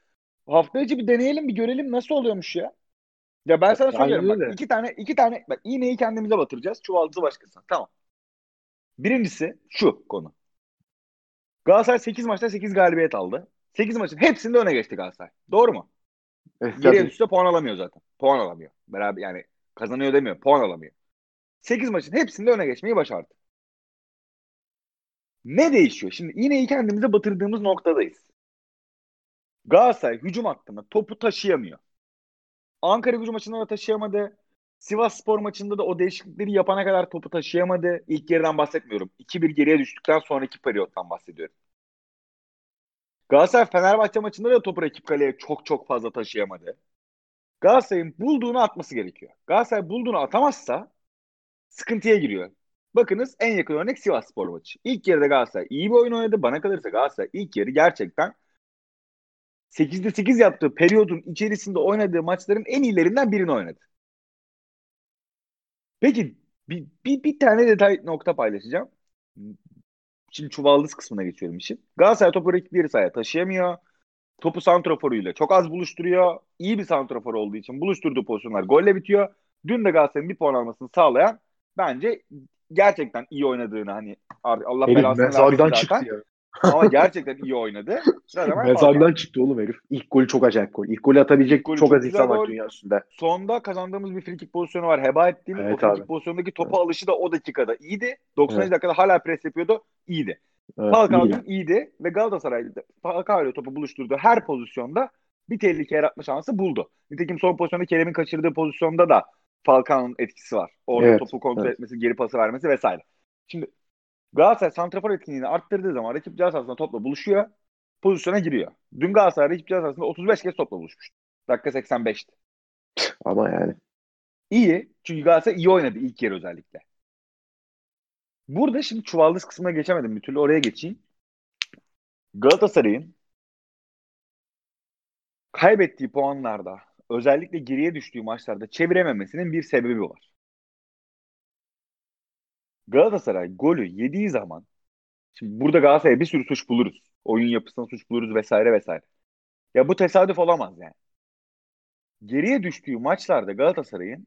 hafta içi bir deneyelim bir görelim nasıl oluyormuş ya. Ya ben sana söylüyorum bak iki tane iki tane bak iğneyi kendimize batıracağız çuvaldızı başkasına tamam. Birincisi şu konu. Galatasaray 8 maçta 8 galibiyet aldı. 8 maçın hepsinde öne geçti Galatasaray. Doğru mu? Evet, Geriye düşse puan alamıyor zaten. Puan alamıyor. Beraber yani kazanıyor demiyor. Puan alamıyor. 8 maçın hepsinde öne geçmeyi başardı. Ne değişiyor? Şimdi yine kendimize batırdığımız noktadayız. Galatasaray hücum hattında topu taşıyamıyor. Ankara gücü maçında da taşıyamadı. Sivas Spor maçında da o değişiklikleri yapana kadar topu taşıyamadı. İlk yarıdan bahsetmiyorum. 2-1 geriye düştükten sonraki periyottan bahsediyorum. Galatasaray Fenerbahçe maçında da topu rakip kaleye çok çok fazla taşıyamadı. Galatasaray'ın bulduğunu atması gerekiyor. Galatasaray bulduğunu atamazsa sıkıntıya giriyor. Bakınız en yakın örnek Sivas Spor maçı. İlk yarıda Galatasaray iyi bir oyun oynadı. Bana kalırsa Galatasaray ilk yarı gerçekten 8'de 8 yaptığı periyodun içerisinde oynadığı maçların en iyilerinden birini oynadı. Peki bir, bir, bir tane detay nokta paylaşacağım. Şimdi çuvaldız kısmına geçiyorum işin. Galatasaray topu rakipleri sahaya taşıyamıyor. Topu santraforuyla çok az buluşturuyor. İyi bir santrafor olduğu için buluşturduğu pozisyonlar golle bitiyor. Dün de Galatasaray'ın bir puan almasını sağlayan bence gerçekten iyi oynadığını hani Allah Herif belasını mezardan çıktı ya. Ama gerçekten iyi oynadı. Mezardan çıktı oğlum herif. İlk golü çok acayip gol. İlk golü atabilecek İlk golü çok, çok az insan var dünya üstünde. Sonda kazandığımız bir frikik pozisyonu var. Heba ettiğimiz evet, o frikik pozisyondaki topa evet. alışı da o dakikada iyiydi. 90. Evet. dakikada hala pres yapıyordu. İyiydi. Evet, Falcao iyiydi. iyiydi ve Galatasaray'da Falcao ile topu buluşturduğu her pozisyonda bir tehlike yaratma şansı buldu. Nitekim son pozisyonda Kerem'in kaçırdığı pozisyonda da Falcao'nun etkisi var. Orada evet, topu kontrol evet. etmesi, geri pası vermesi vesaire. Şimdi Galatasaray santrafor etkinliğini arttırdığı zaman rakip cihaz sahasında topla buluşuyor. Pozisyona giriyor. Dün Galatasaray rakip cihaz sahasında 35 kez topla buluşmuş. Dakika 85'ti. Ama yani. İyi. Çünkü Galatasaray iyi oynadı ilk yer özellikle. Burada şimdi çuvaldız kısmına geçemedim bir türlü. Oraya geçeyim. Galatasaray'ın kaybettiği puanlarda özellikle geriye düştüğü maçlarda çevirememesinin bir sebebi var. Galatasaray golü yediği zaman şimdi burada Galatasaray'a bir sürü suç buluruz. Oyun yapısına suç buluruz vesaire vesaire. Ya bu tesadüf olamaz yani. Geriye düştüğü maçlarda Galatasaray'ın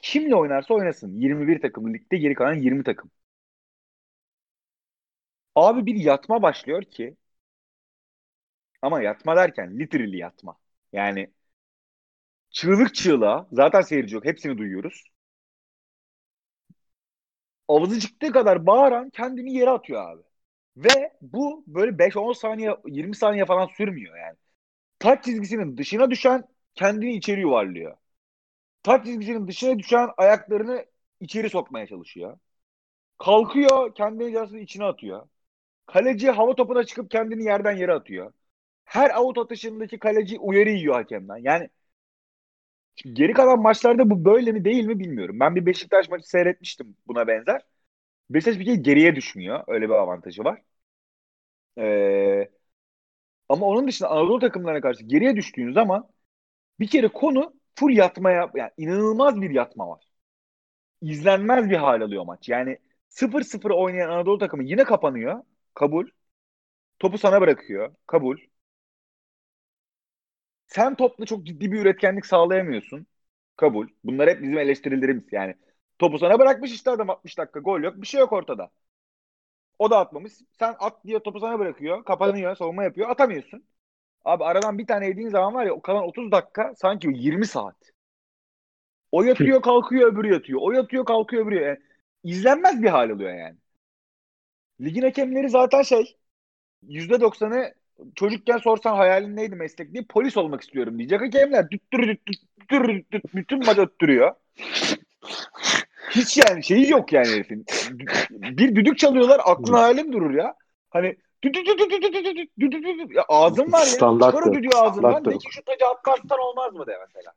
Kimle oynarsa oynasın. 21 takım ligde geri kalan 20 takım. Abi bir yatma başlıyor ki ama yatma derken literally yatma. Yani çığlık çığlığa zaten seyirci yok. Hepsini duyuyoruz. Avuzu çıktığı kadar bağıran kendini yere atıyor abi. Ve bu böyle 5-10 saniye 20 saniye falan sürmüyor yani. Taç çizgisinin dışına düşen kendini içeri yuvarlıyor. Taç çizgisinin dışına düşen ayaklarını içeri sokmaya çalışıyor. Kalkıyor kendini yarısını içine atıyor. Kaleci hava topuna çıkıp kendini yerden yere atıyor. Her out atışındaki kaleci uyarı yiyor hakemden. Yani geri kalan maçlarda bu böyle mi değil mi bilmiyorum. Ben bir Beşiktaş maçı seyretmiştim buna benzer. Beşiktaş bir kere geriye düşmüyor. Öyle bir avantajı var. Ee, ama onun dışında Anadolu takımlarına karşı geriye düştüğün zaman bir kere konu full yatmaya yani inanılmaz bir yatma var. İzlenmez bir hal alıyor maç. Yani 0-0 oynayan Anadolu takımı yine kapanıyor. Kabul. Topu sana bırakıyor. Kabul. Sen topla çok ciddi bir üretkenlik sağlayamıyorsun. Kabul. Bunlar hep bizim eleştirilerimiz yani. Topu sana bırakmış işte adam 60 dakika. Gol yok. Bir şey yok ortada. O da atmamış. Sen at diye topu sana bırakıyor. Kapanıyor. Savunma yapıyor. Atamıyorsun. Abi aradan bir tane yediğin zaman var ya o kalan 30 dakika sanki 20 saat. O yatıyor kalkıyor öbürü yatıyor. O yatıyor kalkıyor öbürü. Yani izlenmez bir hal oluyor yani. Ligin hakemleri zaten şey %90'ı çocukken sorsan hayalin neydi meslek diye polis olmak istiyorum diyecek hakemler düttür düttür düttür düttür bütün maç öttürüyor. Hiç yani şeyi yok yani herifin. Bir düdük çalıyorlar aklın hayalim durur ya. Hani ya ağzın var ya. Standart Çıkar o düdüğü ağzından. De ki şu tacı atmazsan olmaz mı de mesela.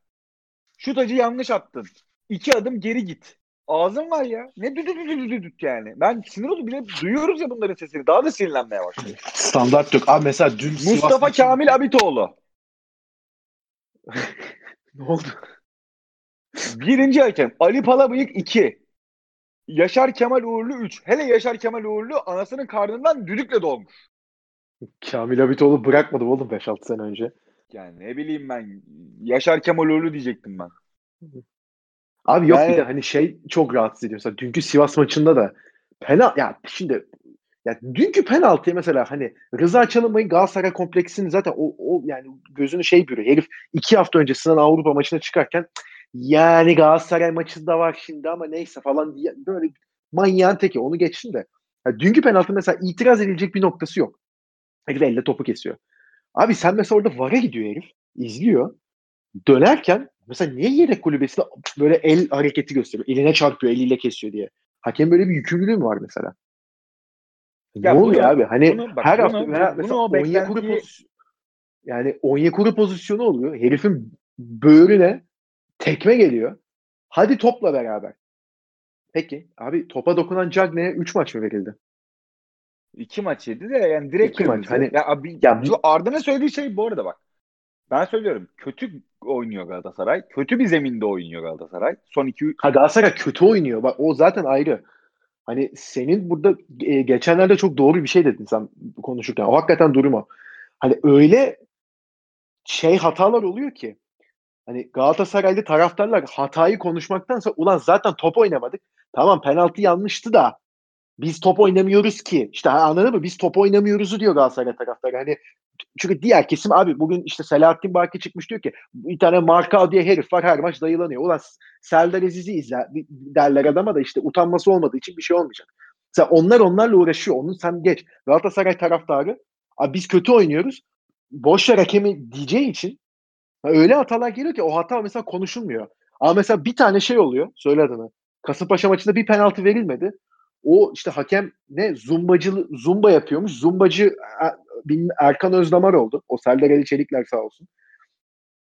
Şu tacı yanlış attın. İki adım geri git. Ağzın var ya. Ne düdü düdü düdü düdü yani. Ben sinir oldum bile duyuyoruz ya bunların sesini. Daha da sinirlenmeye başladım. Standart yok. Abi mesela dün Mustafa Sivas Kamil Abitoğlu. ne oldu? Birinci hakem. Ali Palabıyık 2. Yaşar Kemal Uğurlu 3. Hele Yaşar Kemal Uğurlu anasının karnından düdükle doğmuş. Kamil Abitoğlu bırakmadım oğlum 5-6 sene önce. Yani ne bileyim ben. Yaşar Kemal Uğurlu diyecektim ben. Abi yok yani... bir de hani şey çok rahatsız ediyor. Mesela dünkü Sivas maçında da penaltı ya şimdi ya dünkü penaltıya mesela hani Rıza Çalınbay'ın Galatasaray kompleksini zaten o, o yani gözünü şey bürüyor. Herif iki hafta önce Sinan Avrupa maçına çıkarken yani Galatasaray maçında var şimdi ama neyse falan diye böyle manyağın teki onu geçsin de. Yani dünkü penaltı mesela itiraz edilecek bir noktası yok. Herif elle topu kesiyor. Abi sen mesela orada VAR'a gidiyor herif. izliyor. Dönerken mesela niye yedek kulübesinde böyle el hareketi gösteriyor? Eline çarpıyor, eliyle kesiyor diye. Hakem böyle bir yükümlülüğü mü var mesela? Ya ne oluyor abi? Hani bunu, bak, her bunu, hafta bunu, mesela bunu Onyekuru beklentiyi... pozisyon yani Onyekuru pozisyonu oluyor. Herifin böğrüne tekme geliyor. Hadi topla beraber. Peki abi topa dokunan Cagne'ye 3 maç mı verildi? İki maç yedi de yani direkt İki maç. Hani, ya abi, ya, şu Arda'nın söylediği şey bu arada bak. Ben söylüyorum kötü oynuyor Galatasaray. Kötü bir zeminde oynuyor Galatasaray. Son iki... Ha Galatasaray kötü oynuyor. Bak o zaten ayrı. Hani senin burada e, geçenlerde çok doğru bir şey dedin sen konuşurken. O hakikaten durum o. Hani öyle şey hatalar oluyor ki hani Galatasaraylı taraftarlar hatayı konuşmaktansa ulan zaten top oynamadık. Tamam penaltı yanlıştı da biz top oynamıyoruz ki. İşte anladın mı? Biz top oynamıyoruzu diyor Galatasaray taraftarı. Hani çünkü diğer kesim abi bugün işte Selahattin Baki çıkmış diyor ki bir tane Marka diye herif var her maç dayılanıyor. Ulan Serdar Aziz'i izler derler adama da işte utanması olmadığı için bir şey olmayacak. Sen onlar onlarla uğraşıyor. Onu sen geç. Galatasaray taraftarı abi biz kötü oynuyoruz. Boş ver hakemi diyeceği için öyle hatalar geliyor ki o hata mesela konuşulmuyor. Ama mesela bir tane şey oluyor. Söyle adını. Kasımpaşa maçında bir penaltı verilmedi. O işte hakem ne zumbacı zumba yapıyormuş. Zumbacı Erkan Özdamar oldu. O Serdar Ali Çelikler sağ olsun.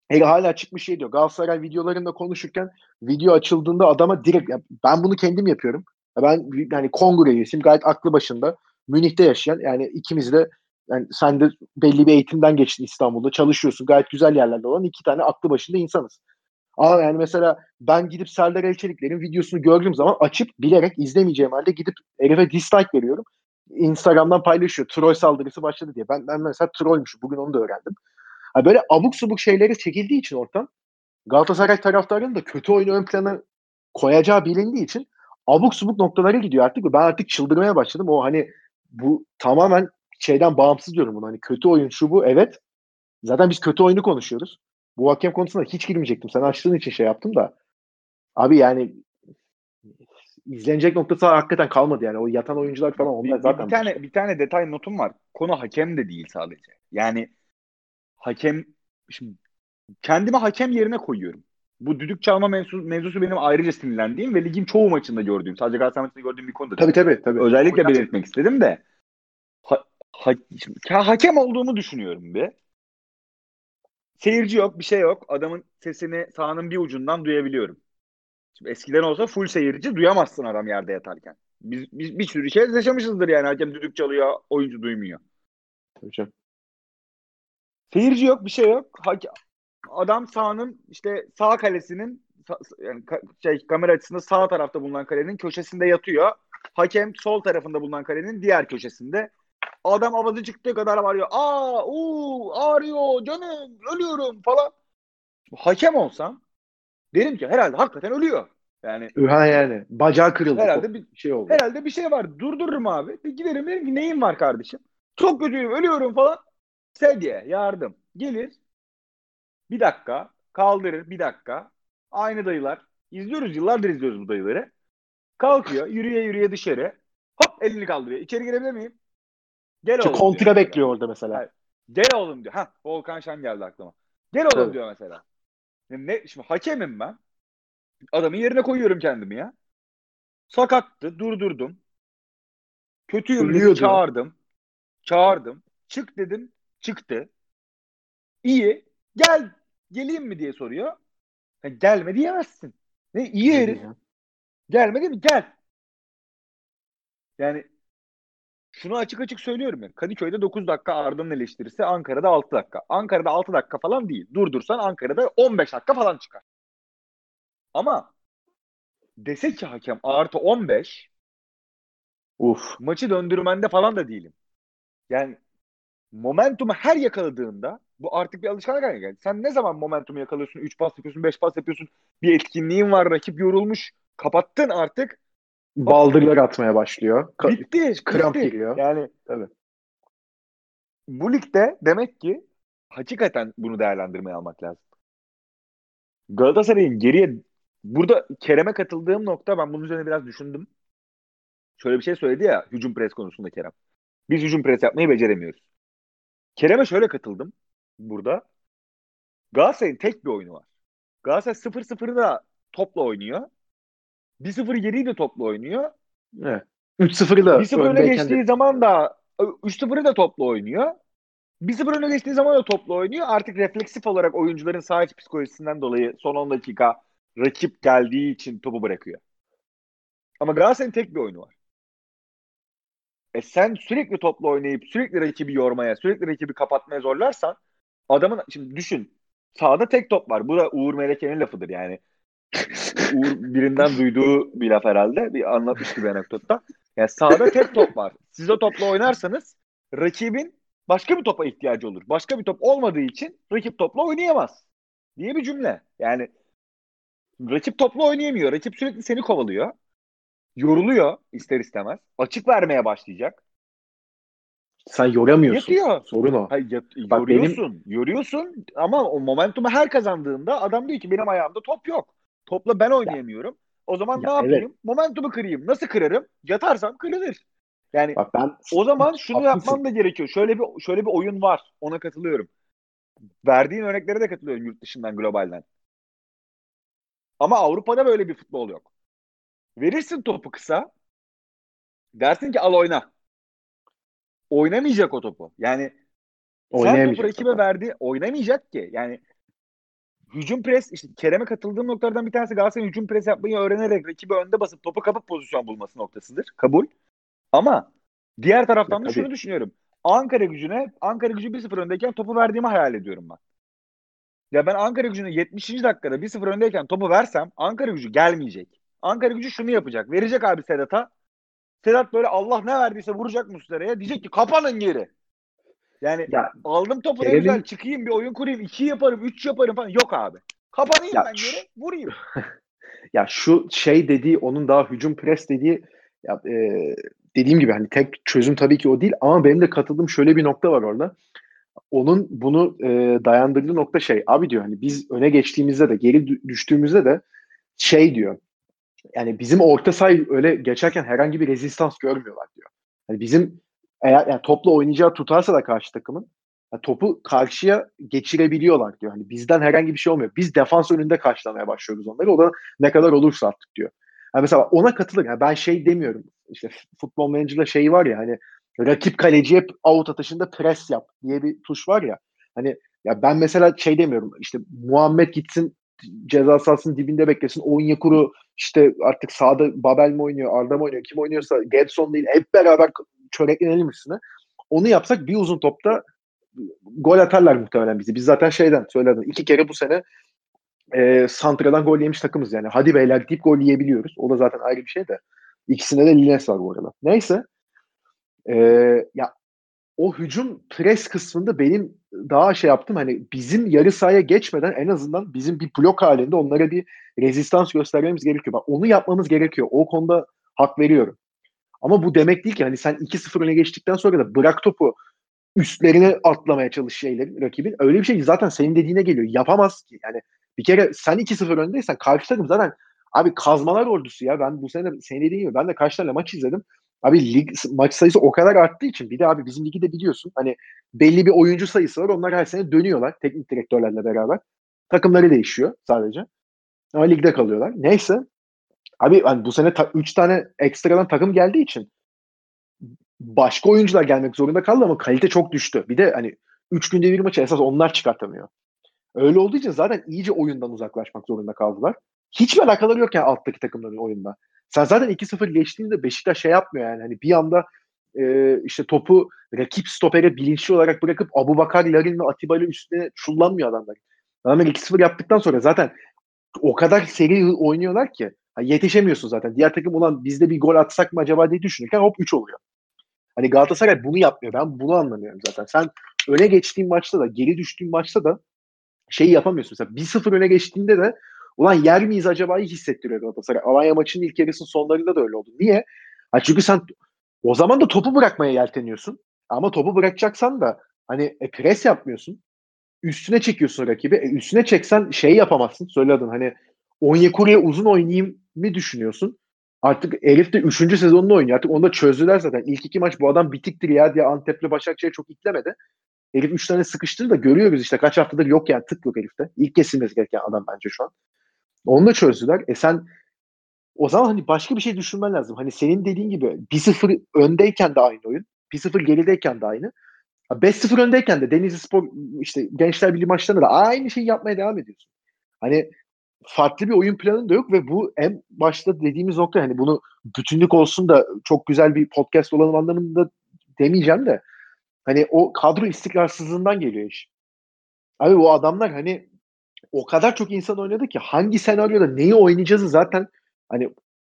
Hele hala çıkmış şey diyor. Galatasaray videolarında konuşurken video açıldığında adama direkt ya ben bunu kendim yapıyorum. Ben yani kongre üyesiyim. Gayet aklı başında. Münih'te yaşayan yani ikimiz de yani sen de belli bir eğitimden geçtin İstanbul'da. Çalışıyorsun. Gayet güzel yerlerde olan iki tane aklı başında insanız. Ama yani mesela ben gidip Serdar Elçelikler'in videosunu gördüğüm zaman açıp bilerek izlemeyeceğim halde gidip herife dislike veriyorum. Instagram'dan paylaşıyor. Troll saldırısı başladı diye. Ben, ben mesela trollmüşüm. Bugün onu da öğrendim. Yani böyle abuk subuk şeyleri çekildiği için ortam Galatasaray taraftarının da kötü oyunu ön plana koyacağı bilindiği için abuk subuk noktalara gidiyor artık ben artık çıldırmaya başladım. O hani bu tamamen şeyden bağımsız diyorum bunu. Hani kötü oyun şu bu evet. Zaten biz kötü oyunu konuşuyoruz. Bu hakem konusunda hiç girmeyecektim. Sen açtığın için şey yaptım da. Abi yani izlenecek noktası hakikaten kalmadı yani. O yatan oyuncular falan onlar bir, zaten. Bir tane bir tane detay notum var. Konu hakem de değil sadece. Yani hakem şimdi kendimi hakem yerine koyuyorum. Bu düdük çalma mevzusu, mevzusu benim ayrıca sinirlendiğim ve ligin çoğu maçında gördüğüm, sadece Galatasaray maçında gördüğüm bir konu da Tabii tabii. tabii. Özellikle belirtmek istedim de ha, ha, şimdi, hakem olduğumu düşünüyorum bir. Seyirci yok, bir şey yok. Adamın sesini sahanın bir ucundan duyabiliyorum. Şimdi eskiden olsa full seyirci duyamazsın adam yerde yatarken. Biz, biz bir sürü şey yaşamışızdır yani. Hakem düdük çalıyor, oyuncu duymuyor. Hocam. Seyirci yok, bir şey yok. Adam sahanın işte sağ kalesinin yani şey kamera açısında sağ tarafta bulunan kalenin köşesinde yatıyor. Hakem sol tarafında bulunan kalenin diğer köşesinde. Adam avazı çıktığı kadar varıyor. Aa, uu, ağrıyor canım, ölüyorum falan. Hakem olsam derim ki herhalde hakikaten ölüyor. Yani ha yani bacağı kırıldı. Herhalde bir şey oldu. Herhalde bir şey var. Durdururum abi. Bir giderim derim ki neyin var kardeşim? Çok kötüyüm, ölüyorum falan. Sedye, yardım. Gelir. Bir dakika. Kaldırır bir dakika. Aynı dayılar. İzliyoruz yıllardır izliyoruz bu dayıları. Kalkıyor yürüye yürüye dışarı. Hop elini kaldırıyor. İçeri girebilir miyim? Gel oğlum. Kontra diyor. bekliyor orada mesela. Hayır. Gel oğlum diyor. Ha Volkan Şen geldi aklıma. Gel oğlum Tabii. diyor mesela. Yani ne, şimdi hakemim ben. Adamın yerine koyuyorum kendimi ya. Sakattı. Durdurdum. Kötüyüm dedim, çağırdım. Çağırdım. Çık dedim. Çıktı. İyi. Gel. Geleyim mi diye soruyor. Ya gelme diyemezsin. Ne iyi herif. Gelmedi mi? Gel. Yani şunu açık açık söylüyorum ya. Kadıköy'de 9 dakika Arda'nın eleştirisi, Ankara'da 6 dakika. Ankara'da 6 dakika falan değil. Durdursan Ankara'da 15 dakika falan çıkar. Ama dese ki hakem artı 15 Uf. maçı döndürmende falan da değilim. Yani momentumu her yakaladığında bu artık bir alışkanlık haline geldi. Sen ne zaman momentumu yakalıyorsun? 3 pas yapıyorsun, 5 pas yapıyorsun. Bir etkinliğin var, rakip yorulmuş. Kapattın artık. Baldırlar atmaya başlıyor. Ka- bitti. Kramp bitti. giriyor. Yani Tabii. Bu ligde demek ki hakikaten bunu değerlendirmeye almak lazım. Galatasaray'ın geriye burada Kerem'e katıldığım nokta ben bunun üzerine biraz düşündüm. Şöyle bir şey söyledi ya hücum pres konusunda Kerem. Biz hücum pres yapmayı beceremiyoruz. Kerem'e şöyle katıldım burada. Galatasaray'ın tek bir oyunu var. Galatasaray 0-0'ı da topla oynuyor. 1-0 geriyi de topla oynuyor. Evet. 3-0'ı da 1-0 öne geçtiği de... zaman da 3-0'ı da topla oynuyor. 1-0 öne geçtiği zaman da topla oynuyor. Artık refleksif olarak oyuncuların sağ iç psikolojisinden dolayı son 10 dakika rakip geldiği için topu bırakıyor. Ama Galatasaray'ın tek bir oyunu var. E sen sürekli topla oynayıp sürekli rakibi yormaya, sürekli rakibi kapatmaya zorlarsan adamın şimdi düşün sağda tek top var. Bu da Uğur Meleke'nin lafıdır yani. Uğur birinden duyduğu bir laf herhalde. Bir anlatmış gibi anekdotta. Yani sağda tek top var. Siz o topla oynarsanız rakibin başka bir topa ihtiyacı olur. Başka bir top olmadığı için rakip topla oynayamaz. Diye bir cümle. Yani rakip topla oynayamıyor. Rakip sürekli seni kovalıyor yoruluyor ister istemez. Açık vermeye başlayacak. Sen yoramıyorsun. Yatıyor. Sorun o. Hayır, yat, Bak yoruyorsun. Benim... Yoruyorsun ama o momentumu her kazandığında adam diyor ki benim ayağımda top yok. Topla ben oynayamıyorum. Ya. O zaman ya ne yapayım? Evet. Momentumu kırayım. Nasıl kırarım? Yatarsam kırılır. Yani Bak ben o zaman şunu haklısın. yapmam da gerekiyor. Şöyle bir şöyle bir oyun var. Ona katılıyorum. Verdiğin örneklere de katılıyorum yurt dışından, globalden. Ama Avrupa'da böyle bir futbol yok. Verirsin topu kısa. Dersin ki al oyna. Oynamayacak o topu. Yani sen topu rakibe verdi. Oynamayacak ki. Yani hücum pres işte Kerem'e katıldığım noktalardan bir tanesi Galatasaray'ın hücum pres yapmayı öğrenerek rakibi önde basıp topu kapıp pozisyon bulması noktasıdır. Kabul. Ama diğer taraftan da şunu düşünüyorum. Ankara gücüne Ankara gücü 1-0 öndeyken topu verdiğimi hayal ediyorum ben. Ya ben Ankara gücüne 70. dakikada 1-0 öndeyken topu versem Ankara gücü gelmeyecek. Ankara gücü şunu yapacak. Verecek abi Sedat'a. Sedat böyle Allah ne verdiyse vuracak Muslera'ya. Diyecek ki kapanın geri. Yani ya, aldım topu Kerem'in... güzel çıkayım bir oyun kurayım. iki yaparım, üç yaparım falan. Yok abi. Kapanayım ya, ben geri vurayım. ya şu şey dediği onun daha hücum pres dediği ya, e, dediğim gibi hani tek çözüm tabii ki o değil ama benim de katıldığım şöyle bir nokta var orada. Onun bunu e, dayandırdığı nokta şey abi diyor hani biz öne geçtiğimizde de geri düştüğümüzde de şey diyor. Yani bizim orta say öyle geçerken herhangi bir rezistans görmüyorlar diyor. Yani bizim eğer yani topla oynayacağı tutarsa da karşı takımın yani topu karşıya geçirebiliyorlar diyor. Hani bizden herhangi bir şey olmuyor. Biz defans önünde karşılamaya başlıyoruz onları. O da ne kadar olursa artık diyor. Yani mesela ona katılır. Yani ben şey demiyorum. İşte futbol manager'da şey var ya hani rakip kaleci hep out atışında pres yap diye bir tuş var ya. Hani ya ben mesela şey demiyorum. İşte Muhammed gitsin ceza sahasının dibinde beklesin. Onyekuru işte artık sağda Babel mi oynuyor, Arda mı oynuyor, kim oynuyorsa Gedson değil hep beraber çöreklenelim üstüne. Onu yapsak bir uzun topta gol atarlar muhtemelen bizi. Biz zaten şeyden söyledim. iki kere bu sene e, Santra'dan gol yemiş takımız yani. Hadi beyler deyip gol yiyebiliyoruz. O da zaten ayrı bir şey de. İkisinde de Lines var bu arada. Neyse. E, ya o hücum pres kısmında benim daha şey yaptım hani bizim yarı sahaya geçmeden en azından bizim bir blok halinde onlara bir rezistans göstermemiz gerekiyor. Bak onu yapmamız gerekiyor. O konuda hak veriyorum. Ama bu demek değil ki hani sen 2-0 öne geçtikten sonra da bırak topu üstlerine atlamaya çalış şeylerin rakibin. Öyle bir şey zaten senin dediğine geliyor. Yapamaz ki. Yani bir kere sen 2-0 öndeysen karşı takım zaten abi kazmalar ordusu ya. Ben bu sene senin dediğin gibi ben de kaç tane maç izledim. Abi lig maç sayısı o kadar arttığı için bir de abi bizim ligi de biliyorsun. Hani belli bir oyuncu sayısı var. Onlar her sene dönüyorlar teknik direktörlerle beraber. Takımları değişiyor sadece. Ama ligde kalıyorlar. Neyse. Abi hani bu sene 3 ta- tane ekstradan takım geldiği için başka oyuncular gelmek zorunda kaldı ama kalite çok düştü. Bir de hani 3 günde bir maçı esas onlar çıkartamıyor. Öyle olduğu için zaten iyice oyundan uzaklaşmak zorunda kaldılar. Hiçbir alakaları yok yani alttaki takımların oyunda. Sen zaten 2-0 geçtiğinde Beşiktaş şey yapmıyor yani. Hani bir anda e, işte topu rakip stopere bilinçli olarak bırakıp Abu Bakar, Larin ve Atiba ile üstüne çullanmıyor adamlar. Adamlar 2-0 yaptıktan sonra zaten o kadar seri oynuyorlar ki yetişemiyorsun zaten. Diğer takım olan bizde bir gol atsak mı acaba diye düşünürken hop 3 oluyor. Hani Galatasaray bunu yapmıyor. Ben bunu anlamıyorum zaten. Sen öne geçtiğin maçta da geri düştüğün maçta da şeyi yapamıyorsun. Mesela 1-0 öne geçtiğinde de ulan yer miyiz acaba hissettiriyor Galatasaray. Alanya maçının ilk yarısının sonlarında da öyle oldu. Niye? Ha çünkü sen o zaman da topu bırakmaya yelteniyorsun. Ama topu bırakacaksan da hani e, pres yapmıyorsun. Üstüne çekiyorsun rakibi. E, üstüne çeksen şey yapamazsın. Söyledin hani Onyekuru'ya uzun oynayayım mı düşünüyorsun? Artık Elif de 3. sezonunu oynuyor. Artık onu da çözdüler zaten. İlk iki maç bu adam bitiktir ya diye Antep'le Başakşehir çok iklemedi. Elif 3 tane sıkıştırdı da görüyoruz işte kaç haftadır yok yani tık yok Elif'te. İlk kesilmesi gereken adam bence şu an. Onu da çözdüler. E sen o zaman hani başka bir şey düşünmen lazım. Hani senin dediğin gibi 1-0 öndeyken de aynı oyun. 1-0 gerideyken de aynı. 5-0 öndeyken de Denizli Spor işte Gençler Birliği maçlarında da aynı şeyi yapmaya devam ediyorsun. Hani farklı bir oyun planın da yok ve bu en başta dediğimiz nokta hani bunu bütünlük olsun da çok güzel bir podcast olalım anlamında demeyeceğim de hani o kadro istikrarsızlığından geliyor iş. Abi bu adamlar hani o kadar çok insan oynadı ki hangi senaryoda neyi oynayacağızı zaten hani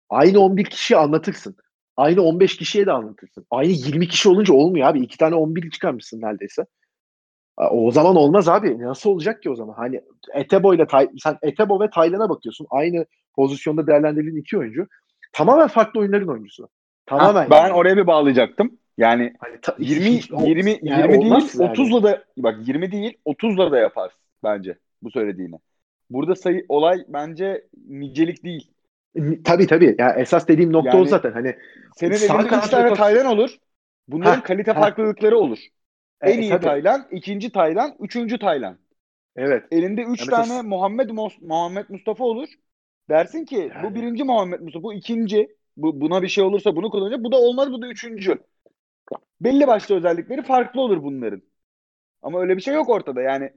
aynı 11 kişiye anlatırsın. Aynı 15 kişiye de anlatırsın. Aynı 20 kişi olunca olmuyor abi. İki tane 11 çıkarmışsın neredeyse. O zaman olmaz abi. Nasıl olacak ki o zaman? Hani Etebo ile Tay sen Etebo ve Taylan'a bakıyorsun. Aynı pozisyonda değerlendirilen iki oyuncu. Tamamen farklı oyunların oyuncusu. Tamamen. Ha, ben yani. oraya bir bağlayacaktım. Yani hani ta, 20 hiç, 20 yani 20 değil yani. 30'la da bak 20 değil 30'la da yapar bence bu söylediğini. Burada sayı olay bence nicelik değil. Tabii tabii. Ya esas dediğim nokta yani, o zaten. Hani senin elinde 3 tane Taylan olur. Bunların ha, kalite ha. farklılıkları olur. E, en iyi tabii. Taylan, ikinci Taylan, üçüncü Taylan. Evet. Elinde üç yani tane mesela... Muhammed Muhammed Mustafa olur. Dersin ki yani. bu birinci Muhammed Mustafa, bu ikinci. Bu, buna bir şey olursa bunu kullanacak. Bu da olmaz, bu da üçüncü. Belli başlı özellikleri farklı olur bunların. Ama öyle bir şey yok ortada. Yani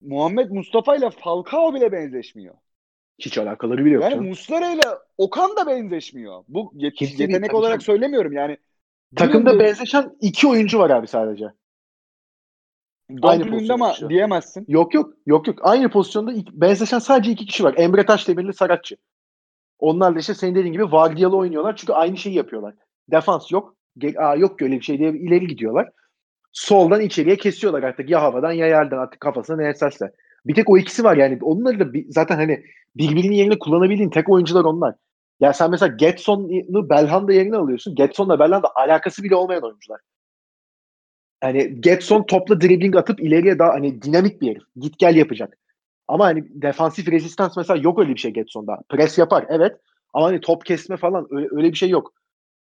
Muhammed Mustafa ile Falcao bile benzeşmiyor. Hiç alakaları bile yok. Yani Muslera ile Okan da benzeşmiyor. Bu yet- yetenek olarak canım. söylemiyorum yani. Takımda benzeşen iki oyuncu var abi sadece. Aynı pozisyonda ama diyemezsin. Yok yok. Yok yok. Aynı pozisyonda ilk, benzeşen sadece iki kişi var. Emre Taşdemirli Saratçı. Onlar da işte senin dediğin gibi vardiyalı oynuyorlar. Çünkü aynı şeyi yapıyorlar. Defans yok. Aa, yok öyle bir şey diye ileri gidiyorlar. Soldan içeriye kesiyorlar artık ya havadan ya yerden artık kafasına ne eserse. Bir tek o ikisi var yani. Onları da bir, zaten hani birbirinin yerine kullanabildiğin tek oyuncular onlar. Ya sen mesela Getson'u Belhanda yerine alıyorsun. Getson'la Belhanda alakası bile olmayan oyuncular. Yani Getson topla dribbling atıp ileriye daha hani dinamik bir herif. Git gel yapacak. Ama hani defansif rezistans mesela yok öyle bir şey Getson'da. Pres yapar evet. Ama hani top kesme falan öyle, öyle bir şey yok.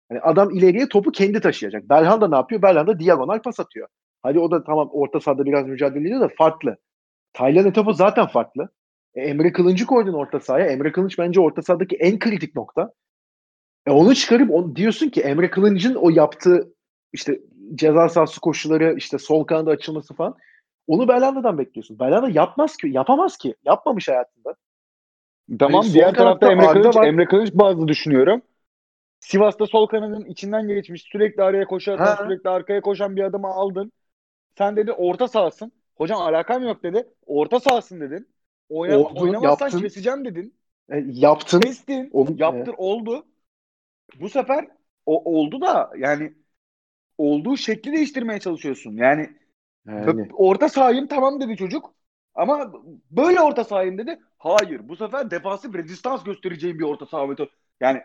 Hani adam ileriye topu kendi taşıyacak. Belhanda ne yapıyor? Belhanda diagonal pas atıyor. Hadi o da tamam orta sahada biraz mücadele ediyor da farklı. Taylan Etofo zaten farklı. E, Emre Kılıncı koydun orta sahaya. Emre Kılınç bence orta sahadaki en kritik nokta. E, onu çıkarıp on, diyorsun ki Emre Kılınç'ın o yaptığı işte ceza sahası koşuları, işte sol kanada açılması falan. Onu Belhanda'dan bekliyorsun. Belhanda yapmaz ki, yapamaz ki. Yapmamış hayatında. Tamam yani diğer tarafta Emre Kılıç, var. Emre Kılıç bazı düşünüyorum. Sivas'ta sol kanadın içinden geçmiş. Sürekli araya koşan, sürekli arkaya koşan bir adamı aldın. Sen dedi orta sahasın. Hocam alakam yok dedi. Orta sahasın dedin. Oyna, oldu, oynamazsan yaptın. keseceğim dedin. E, yaptın. Kestin. Onu, yaptır. E. Oldu. Bu sefer o, oldu da yani olduğu şekli değiştirmeye çalışıyorsun. Yani, yani. orta sahayım tamam dedi çocuk. Ama böyle orta sahayım dedi. Hayır. Bu sefer defansif rezistans göstereceğim bir orta saha metodu. Yani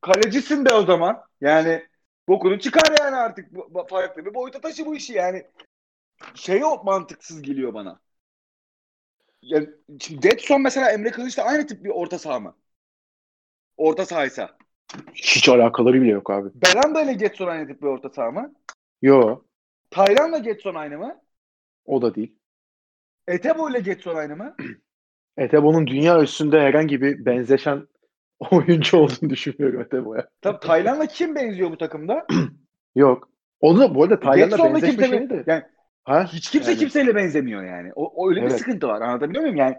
kalecisin de o zaman. Yani bokunu çıkar yani artık. Farklı bir boyuta taşı bu işi yani. Şey o mantıksız geliyor bana. Yani, şimdi Getson mesela Emre Kılıç'ta aynı tip bir orta saha mı? Orta sahaysa. Hiç alakaları bile yok abi. Belanda ile Getson aynı tip bir orta saha mı? Yo. Taylan'la Getson aynı mı? O da değil. Etebo ile Getson aynı mı? Etebo'nun dünya üstünde herhangi bir benzeşen oyuncu olduğunu düşünmüyorum Etebo'ya. Tabii Taylan'la kim benziyor bu takımda? Yok. Onu da bu arada Taylan'la benzeşme şeyi de. Yani Ha? Hiç kimse yani. kimseyle benzemiyor yani. O, o öyle evet. bir sıkıntı var. Anlatabiliyor muyum? Yani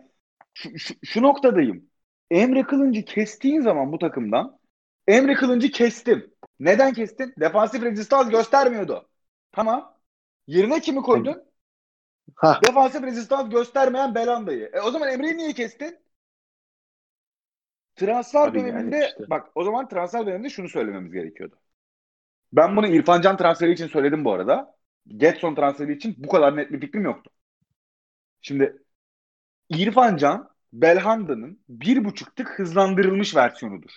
şu, şu, şu noktadayım. Emre Kılıncı kestiğin zaman bu takımdan Emre Kılıncı kestim. Neden kestin? Defansif rezistans göstermiyordu. Tamam. Yerine kimi koydun? Ha. Defansif rezistans göstermeyen Belanda'yı. E o zaman Emre'yi niye kestin? Transfer Tabii döneminde yani işte. bak o zaman transfer döneminde şunu söylememiz gerekiyordu. Ben bunu İrfan Can transferi için söyledim bu arada. Getson transferi için bu kadar net bir fikrim yoktu. Şimdi İrfan Can Belhanda'nın bir buçuk tık hızlandırılmış versiyonudur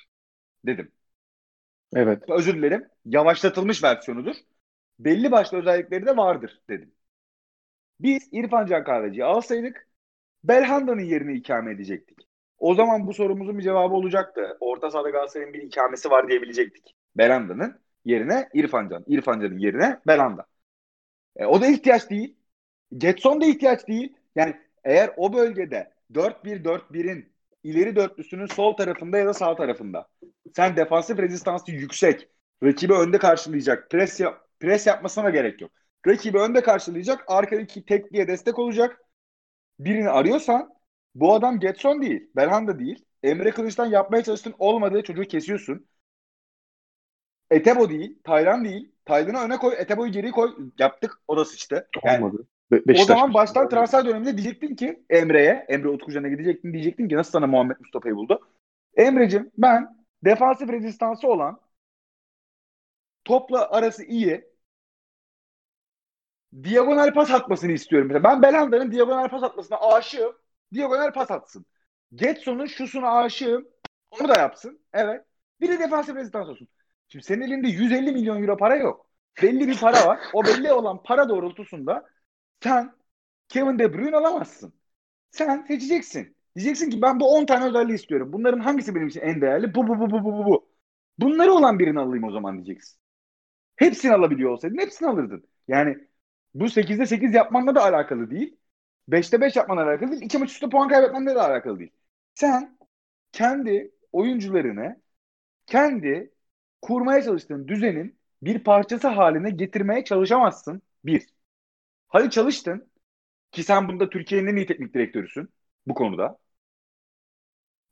dedim. Evet. Özür dilerim. Yavaşlatılmış versiyonudur. Belli başlı özellikleri de vardır dedim. Biz İrfan Can Kahveci'yi alsaydık Belhanda'nın yerini ikame edecektik. O zaman bu sorumuzun bir cevabı olacaktı. Orta sahada Galatasaray'ın bir ikamesi var diyebilecektik. Belhanda'nın yerine İrfan Can. İrfan Can'ın yerine Belhanda. E, o da ihtiyaç değil. Getson da ihtiyaç değil. Yani eğer o bölgede 4-1-4-1'in ileri dörtlüsünün sol tarafında ya da sağ tarafında sen defansif rezistansı yüksek, rakibi önde karşılayacak, pres, yap pres yapmasına gerek yok. Rakibi önde karşılayacak, arkadaki tekliğe destek olacak. Birini arıyorsan bu adam Getson değil, Belhanda değil. Emre Kılıç'tan yapmaya çalıştın olmadığı çocuğu kesiyorsun. Etebo değil, Taylan değil. Taylan'ı öne koy, Etebo'yu geri koy. Yaptık, o da sıçtı. Yani, Olmadı. Be- o zaman baştan transfer döneminde diyecektin ki Emre'ye, Emre Utkucan'a gidecektin diyecektin ki nasıl sana Muhammed Mustafa'yı buldu? Emre'cim ben defansif rezistansı olan topla arası iyi diagonal pas atmasını istiyorum. Mesela ben Belanda'nın diagonal pas atmasına aşığım. Diagonal pas atsın. Getson'un şusuna aşığım. Onu da yapsın. Evet. Bir de defansif rezistans olsun. Şimdi senin elinde 150 milyon euro para yok. Belli bir para var. O belli olan para doğrultusunda sen Kevin De Bruyne alamazsın. Sen seçeceksin. Diyeceksin ki ben bu 10 tane özelliği istiyorum. Bunların hangisi benim için en değerli? Bu bu bu bu bu bu bu. Bunları olan birini alayım o zaman diyeceksin. Hepsini alabiliyor olsaydın hepsini alırdın. Yani bu 8'de 8 yapmanla da alakalı değil. 5'te 5 yapmanla alakalı değil. 2 maç üstü puan kaybetmenle de alakalı değil. Sen kendi oyuncularını kendi kurmaya çalıştığın düzenin bir parçası haline getirmeye çalışamazsın. Bir. Hadi çalıştın ki sen bunda Türkiye'nin en iyi teknik direktörüsün bu konuda.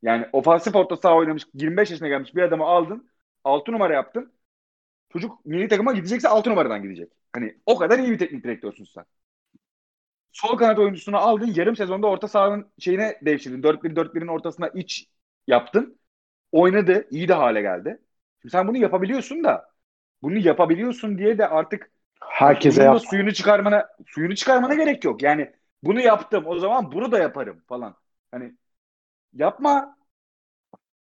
Yani ofansif orta saha oynamış 25 yaşına gelmiş bir adamı aldın 6 numara yaptın. Çocuk milli takıma gidecekse 6 numaradan gidecek. Hani o kadar iyi bir teknik direktörsün sen. Sol kanat oyuncusunu aldın yarım sezonda orta sahanın şeyine devşirdin. 4-1-4-1'in ortasına iç yaptın. Oynadı. iyi de hale geldi. Şimdi sen bunu yapabiliyorsun da bunu yapabiliyorsun diye de artık herkese yap. suyunu çıkarmana suyunu çıkarmana gerek yok. Yani Bunu yaptım. O zaman bunu da yaparım falan. Hani yapma.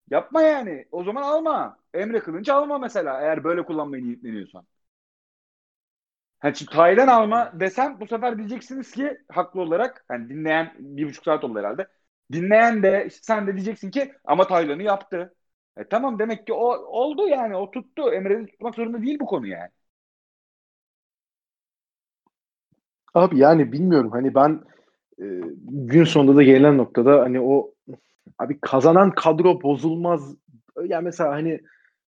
Yapma yani. O zaman alma. Emre Kılınç alma mesela eğer böyle kullanmayı niyetleniyorsan. Hani şimdi Taylan alma desem bu sefer diyeceksiniz ki haklı olarak hani dinleyen bir buçuk saat oldu herhalde. Dinleyen de işte sen de diyeceksin ki ama Taylan'ı yaptı. E tamam demek ki o oldu yani o tuttu. Emre'nin tutmak zorunda değil bu konu yani. Abi yani bilmiyorum hani ben e, gün sonunda da gelen noktada hani o abi kazanan kadro bozulmaz. Yani mesela hani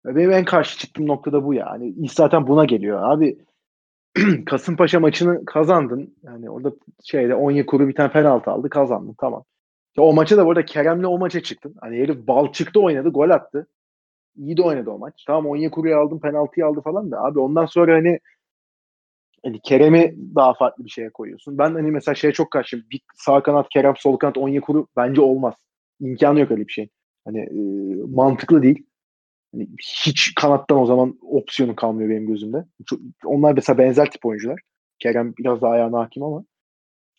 benim en karşı çıktığım noktada bu ya. Hani iş zaten buna geliyor. Abi Kasımpaşa maçını kazandın. Yani orada şeyde Onyekuru bir tane penaltı aldı kazandın tamam. O maçı da burada Kerem'le o maça çıktın. Hani herif bal çıktı oynadı gol attı. İyi de oynadı o maç. Tamam Onyekuru'yu aldım penaltıyı aldı falan da abi ondan sonra hani hani Kerem'i daha farklı bir şeye koyuyorsun. Ben hani mesela şeye çok karşıyım. Bir sağ kanat Kerem, sol kanat Onyekuru bence olmaz. İmkanı yok öyle bir şey. Hani e, mantıklı değil. Hani hiç kanattan o zaman opsiyonu kalmıyor benim gözümde. Çok, onlar mesela benzer tip oyuncular. Kerem biraz daha ayağına hakim ama.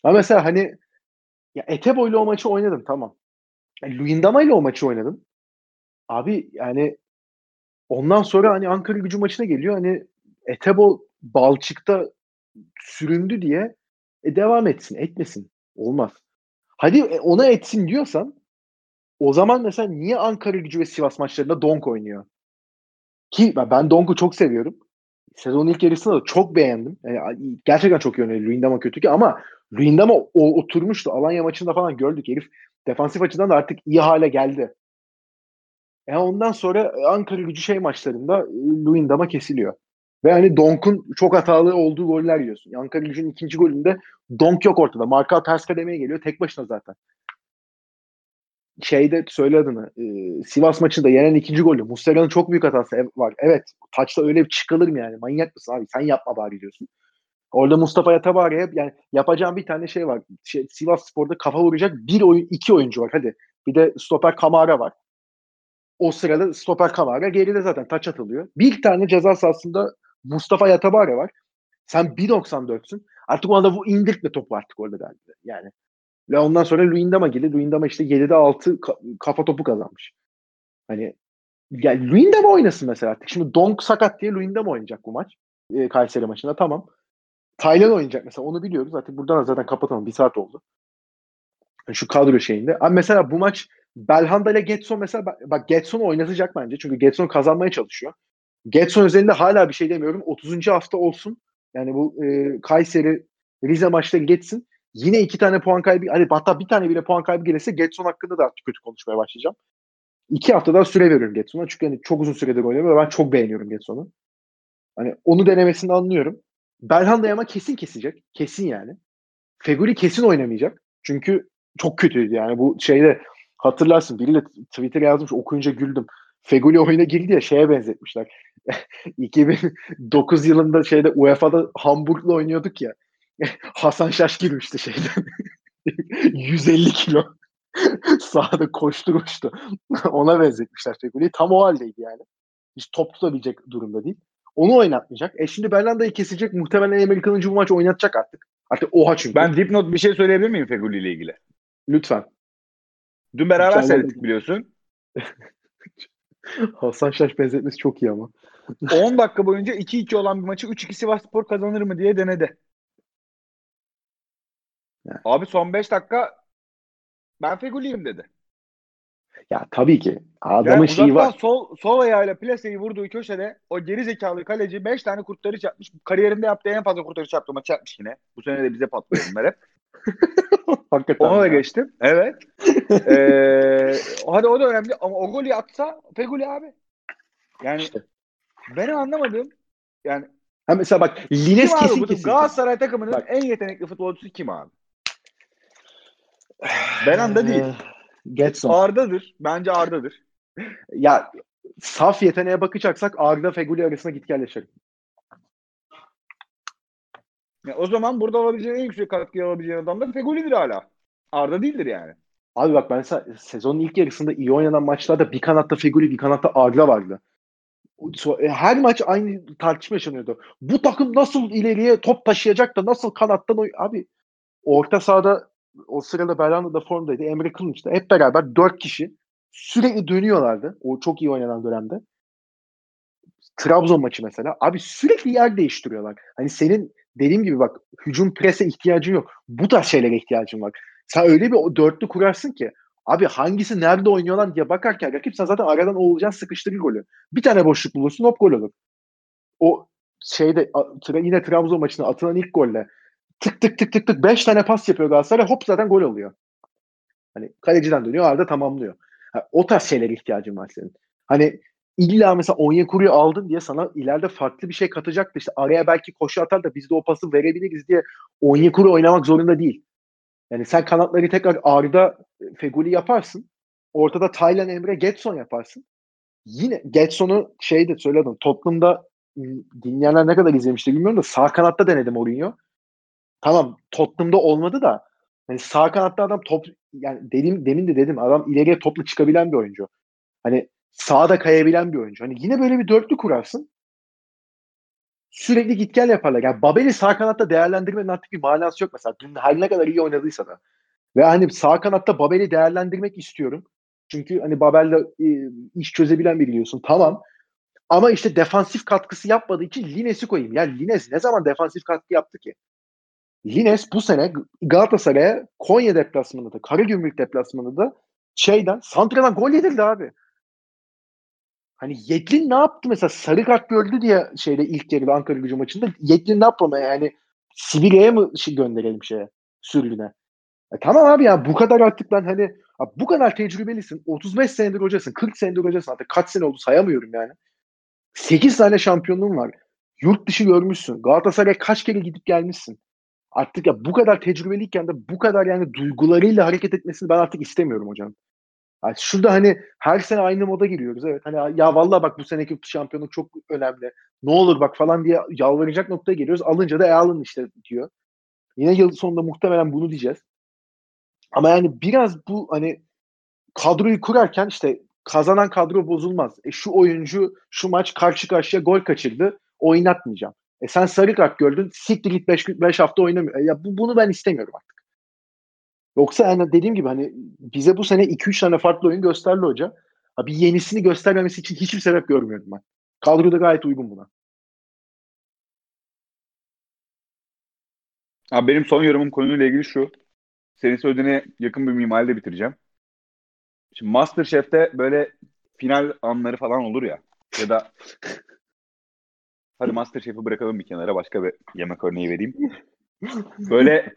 Ama mesela hani ya Etebo ile o maçı oynadın tamam. Yani Luyendama ile o maçı oynadın. Abi yani ondan sonra hani Ankara gücü maçına geliyor. Hani Etebo balçıkta süründü diye e, devam etsin. Etmesin. Olmaz. Hadi e, ona etsin diyorsan o zaman mesela niye Ankara gücü ve Sivas maçlarında Donk oynuyor? Ki ben Donk'u çok seviyorum. Sezonun ilk yarısında da çok beğendim. Yani gerçekten çok iyi oynadı. Luyendama kötü ki ama Luyendama oturmuştu. Alanya maçında falan gördük. Herif defansif açıdan da artık iyi hale geldi. Yani ondan sonra Ankara gücü şey maçlarında e, Luyendama kesiliyor. Ve hani Donk'un çok hatalı olduğu goller yiyorsun. Ankara gücünün ikinci golünde Donk yok ortada. Marka ters kademeye geliyor. Tek başına zaten şeyde söyle adını e, Sivas maçında yenen ikinci golü Muslera'nın çok büyük hatası var. Evet taçta öyle bir çıkılır mı yani? Manyak mısın abi? Sen yapma bari diyorsun. Orada Mustafa Yatabari'ye yani yapacağım bir tane şey var. Şey, Sivas Spor'da kafa vuracak bir oyun, iki oyuncu var. Hadi. Bir de stoper Kamara var. O sırada stoper Kamara geride zaten taç atılıyor. Bir tane ceza sahasında Mustafa Yatabari var. Sen 1.94'sün. Artık ona da bu indirtme topu artık orada galiba. Yani ve ondan sonra Luyendama geldi. Luyendama işte 7'de 6 kafa topu kazanmış. Hani yani Luyendama oynasın mesela artık. Şimdi Donk sakat diye Luyendama oynayacak bu maç. E, Kayseri maçında tamam. Taylan oynayacak mesela onu biliyoruz. Zaten buradan zaten kapatalım. Bir saat oldu. Yani şu kadro şeyinde. Ama mesela bu maç Belhanda ile Getson mesela bak Getson oynatacak bence. Çünkü Getson kazanmaya çalışıyor. Getson üzerinde hala bir şey demiyorum. 30. hafta olsun. Yani bu e, Kayseri Rize maçları geçsin. Yine iki tane puan kaybı, hani hatta bir tane bile puan kaybı gelirse Getson hakkında da artık kötü konuşmaya başlayacağım. İki haftadan süre veriyorum Getson'a. Çünkü hani çok uzun süredir oynuyor ve ben çok beğeniyorum Getson'u. Hani onu denemesini anlıyorum. Belhanda'yı ama kesin kesecek. Kesin yani. Feguli kesin oynamayacak. Çünkü çok kötüydü yani. Bu şeyde hatırlarsın biriyle Twitter yazmış okuyunca güldüm. Feguli oyuna girdi ya şeye benzetmişler. 2009 yılında şeyde UEFA'da Hamburg'la oynuyorduk ya. Hasan Şaş girmişti şeyden. 150 kilo. Sahada koşturmuştu. Ona benzetmişler Fegüli'yi. Tam o haldeydi yani. Hiç top tutabilecek durumda değil. Onu oynatmayacak. E şimdi Berlanda'yı kesecek. Muhtemelen Amerika'nın bu maç oynatacak artık. Artık oha çünkü. Ben dipnot bir şey söyleyebilir miyim Feguli ile ilgili? Lütfen. Dün beraber seyrettik biliyorsun. Hasan Şaş benzetmesi çok iyi ama. 10 dakika boyunca 2-2 olan bir maçı 3-2 Sivas Spor kazanır mı diye denedi. Yani. Abi son 5 dakika ben Fegüli'yim dedi. Ya tabii ki. Adamın yani şeyi var. Sol, sol ayağıyla plaseyi vurduğu köşede o geri zekalı kaleci 5 tane kurtarış yapmış. Kariyerinde yaptığı en fazla kurtarış yaptığı maçı yapmış yine. Bu sene de bize patlıyor bunlar hep. Hakikaten Ona da geçtim. Evet. ee, hadi o da önemli ama o golü atsa Feguli abi. Yani işte. benim anlamadığım yani ha mesela bak Lines kesin kesin. Galatasaray takımının bak. en yetenekli futbolcusu kim abi? Belanda değil. Ee, Getson. Arda'dır. Bence Arda'dır. Ya saf yeteneğe bakacaksak Arda Feguli arasında git yerleşelim. Ya o zaman burada alabileceğin en yüksek katkıyı alabileceğin adam da Feguli'dir hala. Arda değildir yani. Abi bak ben sezonun ilk yarısında iyi oynanan maçlarda bir kanatta Feguli bir kanatta Arda vardı. E, her maç aynı tartışma yaşanıyordu. Bu takım nasıl ileriye top taşıyacak da nasıl kanattan oy... Abi orta sahada o sırada Belhanda da formdaydı. Emre Kılınç da hep beraber dört kişi sürekli dönüyorlardı. O çok iyi oynanan dönemde. Trabzon maçı mesela. Abi sürekli yer değiştiriyorlar. Hani senin dediğim gibi bak hücum prese ihtiyacın yok. Bu tarz şeylere ihtiyacın var. Sen öyle bir dörtlü kurarsın ki abi hangisi nerede oynuyorlar diye bakarken rakip sen zaten aradan olacaksın sıkıştırır golü. Bir tane boşluk bulursun hop gol olur. O şeyde yine Trabzon maçında atılan ilk golle tık tık tık tık tık 5 tane pas yapıyor Galatasaray hop zaten gol oluyor. Hani kaleciden dönüyor Arda tamamlıyor. Ha, o tarz şeylere ihtiyacın var senin. Hani illa mesela Onyekuru'yu aldın diye sana ileride farklı bir şey katacaktı. İşte araya belki koşu atar da biz de o pası verebiliriz diye Onyekuru oynamak zorunda değil. Yani sen kanatları tekrar Arda Feguli yaparsın. Ortada Taylan Emre Getson yaparsın. Yine Getson'u şeyde söyledim. Tottenham'da dinleyenler ne kadar izlemişti bilmiyorum da sağ kanatta denedim Mourinho. Tamam Tottenham'da olmadı da hani sağ kanatta adam top yani dedim demin de dedim adam ileriye topla çıkabilen bir oyuncu. Hani sağda kayabilen bir oyuncu. Hani yine böyle bir dörtlü kurarsın. Sürekli git gel yaparlar. Yani Babel'i sağ kanatta değerlendirmenin artık bir manası yok mesela. Dün her ne kadar iyi oynadıysa da. Ve hani sağ kanatta Babel'i değerlendirmek istiyorum. Çünkü hani Babel'le e, iş çözebilen bir biliyorsun. Tamam. Ama işte defansif katkısı yapmadığı için Lines'i koyayım. Ya Lines ne zaman defansif katkı yaptı ki? Lines bu sene Galatasaray'a Konya deplasmanında da, Karagümrük deplasmanında da şeyden, Santra'dan gol yedirdi abi. Hani Yetlin ne yaptı mesela sarı kart gördü diye şeyde ilk yarıda Ankara gücü maçında Yetlin ne yaptı yani Sibirya'ya mı gönderelim şeye sürgüne? E tamam abi ya bu kadar artık ben hani abi bu kadar tecrübelisin. 35 senedir hocasın. 40 senedir hocasın artık. Kaç sene oldu sayamıyorum yani. 8 tane şampiyonluğun var. Yurt dışı görmüşsün. Galatasaray'a kaç kere gidip gelmişsin. Artık ya bu kadar tecrübeliyken de bu kadar yani duygularıyla hareket etmesini ben artık istemiyorum hocam. Yani şurada hani her sene aynı moda giriyoruz. Evet hani ya vallahi bak bu seneki şampiyonluk çok önemli. Ne olur bak falan diye yalvaracak noktaya geliyoruz. Alınca da e alın işte diyor. Yine yıl sonunda muhtemelen bunu diyeceğiz. Ama yani biraz bu hani kadroyu kurarken işte kazanan kadro bozulmaz. E şu oyuncu şu maç karşı karşıya gol kaçırdı. Oynatmayacağım. E sen sarı kart gördün. Siktir git 5 hafta oynamıyor. E ya bu, bunu ben istemiyorum artık. Yoksa yani dediğim gibi hani bize bu sene 2-3 tane farklı oyun gösterdi hoca. Ha, bir yenisini göstermemesi için hiçbir sebep görmüyorum ben. Kadro da gayet uygun buna. Abi benim son yorumum konuyla ilgili şu. Senin söylediğine yakın bir mimaride bitireceğim. Şimdi Masterchef'te böyle final anları falan olur ya. Ya da hadi Masterchef'i bırakalım bir kenara başka bir yemek örneği vereyim. Böyle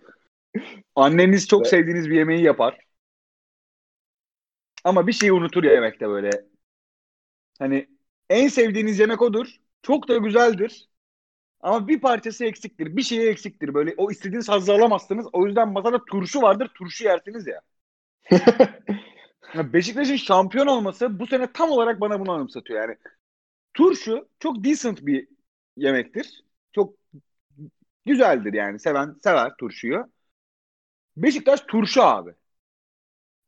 anneniz çok sevdiğiniz bir yemeği yapar. Ama bir şeyi unutur yemekte böyle. Hani en sevdiğiniz yemek odur. Çok da güzeldir. Ama bir parçası eksiktir. Bir şeyi eksiktir. Böyle o istediğiniz hazzı alamazsınız. O yüzden masada turşu vardır. Turşu yersiniz ya. Beşiktaş'ın şampiyon olması bu sene tam olarak bana bunu anımsatıyor. Yani turşu çok decent bir yemektir. Çok güzeldir yani. Seven sever turşuyu. Beşiktaş turşu abi.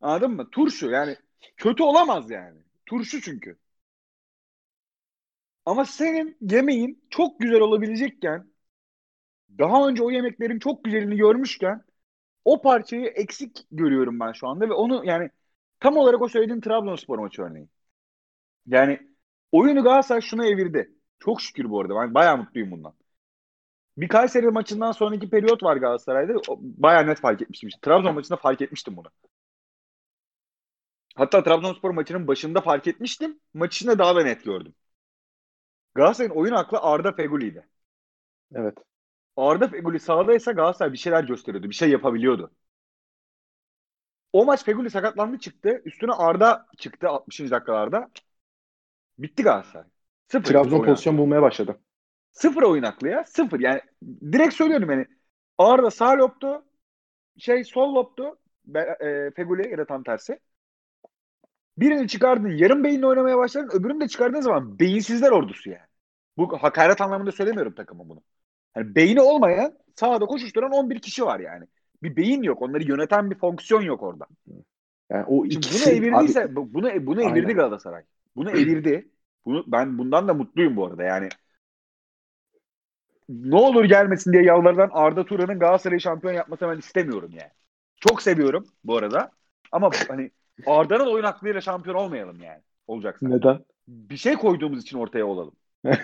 Anladın mı? Turşu yani kötü olamaz yani. Turşu çünkü. Ama senin yemeğin çok güzel olabilecekken daha önce o yemeklerin çok güzelini görmüşken o parçayı eksik görüyorum ben şu anda ve onu yani tam olarak o söylediğin Trabzonspor maçı örneği. Yani oyunu Galatasaray şuna evirdi. Çok şükür bu arada. Ben bayağı mutluyum bundan. Bir Kayseri maçından sonraki periyot var Galatasaray'da. Bayağı net fark etmiştim. Trabzon maçında fark etmiştim bunu. Hatta Trabzonspor maçının başında fark etmiştim. Maç içinde daha da net gördüm. Galatasaray'ın oyun aklı Arda Feguli'ydi. Evet. Arda Feguli sahadaysa Galatasaray bir şeyler gösteriyordu. Bir şey yapabiliyordu. O maç Feguli sakatlandı çıktı. Üstüne Arda çıktı 60. dakikalarda. Bitti Galatasaray. Sıfır Trabzon pozisyon bulmaya başladı. Sıfır oyun aklı ya. Sıfır. Yani direkt söylüyorum yani. Arda sağ loptu. Şey sol loptu. E, Feguli ya da tam tersi. Birini çıkardın yarım beyinle oynamaya başladın. Öbürünü de çıkardığın zaman beyinsizler ordusu yani. Bu hakaret anlamında söylemiyorum takımın bunu. Yani beyni olmayan sahada koşuşturan 11 kişi var yani. Bir beyin yok. Onları yöneten bir fonksiyon yok orada. Yani o ikisi, bunu evirdiyse abi, bunu bunu evirdi aynen. Galatasaray. Bunu evirdi. Bunu ben bundan da mutluyum bu arada. Yani ne olur gelmesin diye yalvardan Arda Turan'ın Galatasaray'ı şampiyon yapmasını ben istemiyorum yani. Çok seviyorum bu arada. Ama hani Arda'nın oyun aklıyla şampiyon olmayalım yani. Olacaksa. Neden? Bir şey koyduğumuz için ortaya olalım.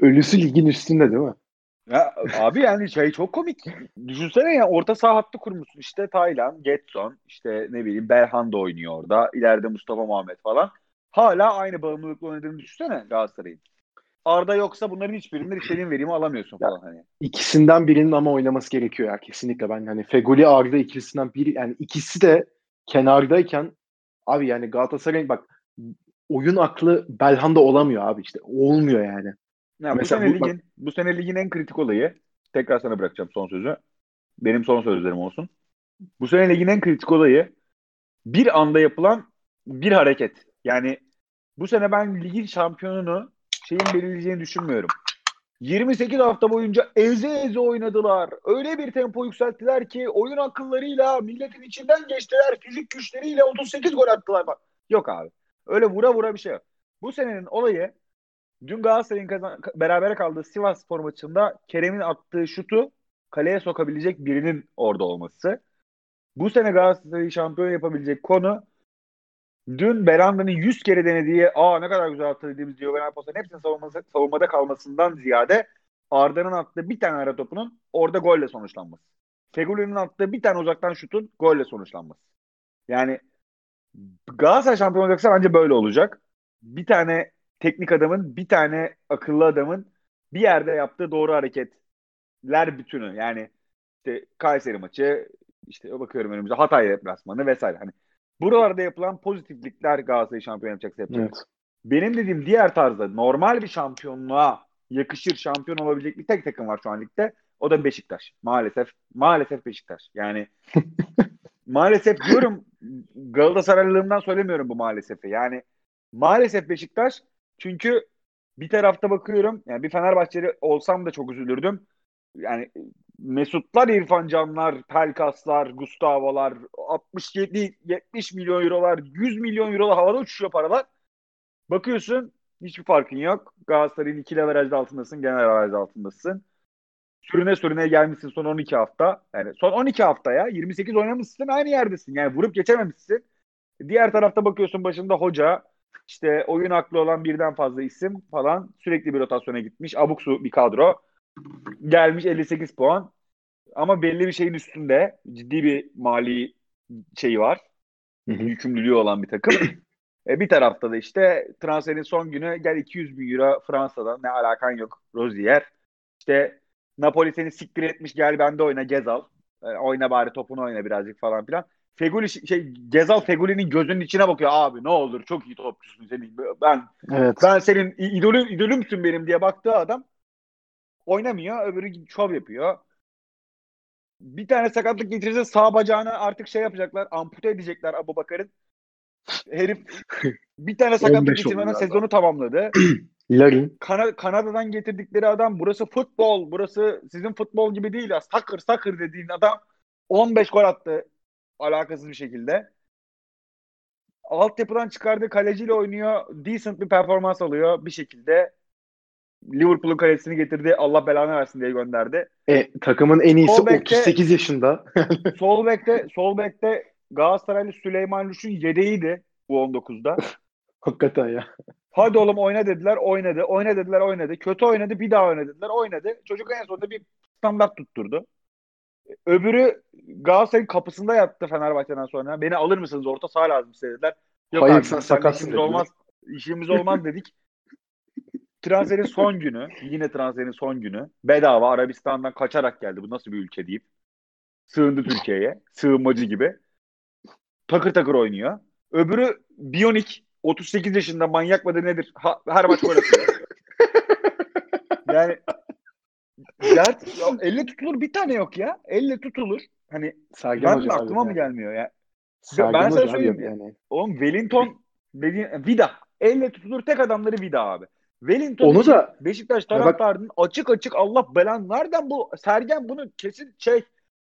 Ölüsü ligin üstünde değil mi? Ya, abi yani şey çok komik. Düşünsene ya orta saha hattı kurmuşsun işte Taylan, Getson, işte ne bileyim Belhan da oynuyor orada. İleride Mustafa Muhammed falan. Hala aynı bağımlılıkla oynadığını düşünsene Galatasaray'ın. Arda yoksa bunların hiçbirinden istediğin verimi alamıyorsun falan hani. İkisinden birinin ama oynaması gerekiyor ya kesinlikle. Ben hani Fegoli Arda ikisinden biri yani ikisi de kenardayken abi yani Galatasaray bak oyun aklı Belhanda olamıyor abi işte. Olmuyor yani. Ya bu sene bu, ligin bak, bu sene ligin en kritik olayı tekrar sana bırakacağım son sözü. Benim son sözlerim olsun. Bu sene ligin en kritik olayı bir anda yapılan bir hareket. Yani bu sene ben ligin şampiyonunu şeyin belirleyeceğini düşünmüyorum. 28 hafta boyunca eze eze oynadılar. Öyle bir tempo yükselttiler ki oyun akıllarıyla milletin içinden geçtiler. Fizik güçleriyle 38 gol attılar. Bak. Yok abi. Öyle vura vura bir şey yok. Bu senenin olayı dün Galatasaray'ın kazan- berabere kaldığı Sivas Spor maçında Kerem'in attığı şutu kaleye sokabilecek birinin orada olması. Bu sene Galatasaray'ı şampiyon yapabilecek konu dün Beranda'nın 100 kere denediği aa ne kadar güzel attı dediğimiz diyor pasların hepsinin savunmada, savunmada kalmasından ziyade Arda'nın attığı bir tane ara topunun orada golle sonuçlanması. Fegüli'nin attığı bir tane uzaktan şutun golle sonuçlanması. Yani Galatasaray şampiyon olacaksa bence böyle olacak. Bir tane teknik adamın, bir tane akıllı adamın bir yerde yaptığı doğru hareketler bütünü. Yani işte Kayseri maçı, işte bakıyorum önümüze Hatay deplasmanı vesaire. Hani buralarda yapılan pozitiflikler Galatasaray şampiyon yapacaksa yapacak. Evet. Benim dediğim diğer tarzda normal bir şampiyonluğa yakışır şampiyon olabilecek bir tek takım var şu an ligde. O da Beşiktaş. Maalesef. Maalesef Beşiktaş. Yani maalesef diyorum Galatasaraylılığımdan söylemiyorum bu maalesef'i. Yani maalesef Beşiktaş çünkü bir tarafta bakıyorum yani bir Fenerbahçeli olsam da çok üzülürdüm. Yani Mesutlar, İrfan Canlar, Pelkaslar, Gustavo'lar 67 70 milyon eurolar, 100 milyon eurolar havada uçuşuyor paralar. Bakıyorsun hiçbir farkın yok. Galatasaray'ın ikili averajda altındasın, genel averajda altındasın. Sürüne sürüne gelmişsin son 12 hafta. Yani son 12 haftaya 28 oynamışsın aynı yerdesin. Yani vurup geçememişsin. Diğer tarafta bakıyorsun başında hoca, işte oyun aklı olan birden fazla isim falan sürekli bir rotasyona gitmiş. Abuk su bir kadro. Gelmiş 58 puan. Ama belli bir şeyin üstünde ciddi bir mali şeyi var. Yükümlülüğü olan bir takım. e, bir tarafta da işte transferin son günü gel 200 bin euro Fransa'dan ne alakan yok Rozier. İşte Napoli seni siktir etmiş gel bende oyna Gezal. E, oyna bari topunu oyna birazcık falan filan. Feguli şey Gezal Feguli'nin gözünün içine bakıyor abi ne olur çok iyi topçusun senin ben evet. ben senin idolüm idolümsün benim diye baktığı adam oynamıyor öbürü şov yapıyor bir tane sakatlık getirirse sağ bacağını artık şey yapacaklar ampute edecekler Abu Bakar'ın herif bir tane sakatlık getirmeden sezonu tamamladı. Larin. Kana- Kanada'dan getirdikleri adam burası futbol, burası sizin futbol gibi değil ya. Soccer, soccer dediğin adam 15 gol attı alakasız bir şekilde. Altyapıdan çıkardığı kaleciyle oynuyor. Decent bir performans alıyor bir şekilde. Liverpool'un kalesini getirdi. Allah belanı versin diye gönderdi. E, takımın en iyisi sol 38 yaşında. sol bekte sol bekte Galatasaraylı Süleyman Lüş'ün yedeğiydi bu 19'da. Hakikaten ya. Hadi oğlum oyna dediler, oynadı. Oyna dediler, oynadı. Kötü oynadı, bir daha oyna dediler, oynadı. Çocuk en sonunda bir standart tutturdu. Öbürü Galatasaray'ın kapısında yattı Fenerbahçe'den sonra. Beni alır mısınız orta saha lazım dediler. Yok Hayır abi, sen sakatsın işimiz olmaz, işimiz olmaz dedik. Transferin son günü, yine transferin son günü bedava Arabistan'dan kaçarak geldi. Bu nasıl bir ülke deyip sığındı Türkiye'ye. Sığınmacı gibi. Takır takır oynuyor. Öbürü Bionik 38 yaşında manyak mıdır nedir? Ha, her maç gol atıyor. yani dert ya, elle tutulur bir tane yok ya. Elle tutulur. Hani Sergen ben de aklıma mı yani. gelmiyor ya? Sergen ben sana söyleyeyim yani. Oğlum Wellington dediğin Vida. Elle tutulur tek adamları Vida abi. Wellington Onu da Beşiktaş taraftarının bak, açık açık Allah belan nereden bu Sergen bunu kesin şey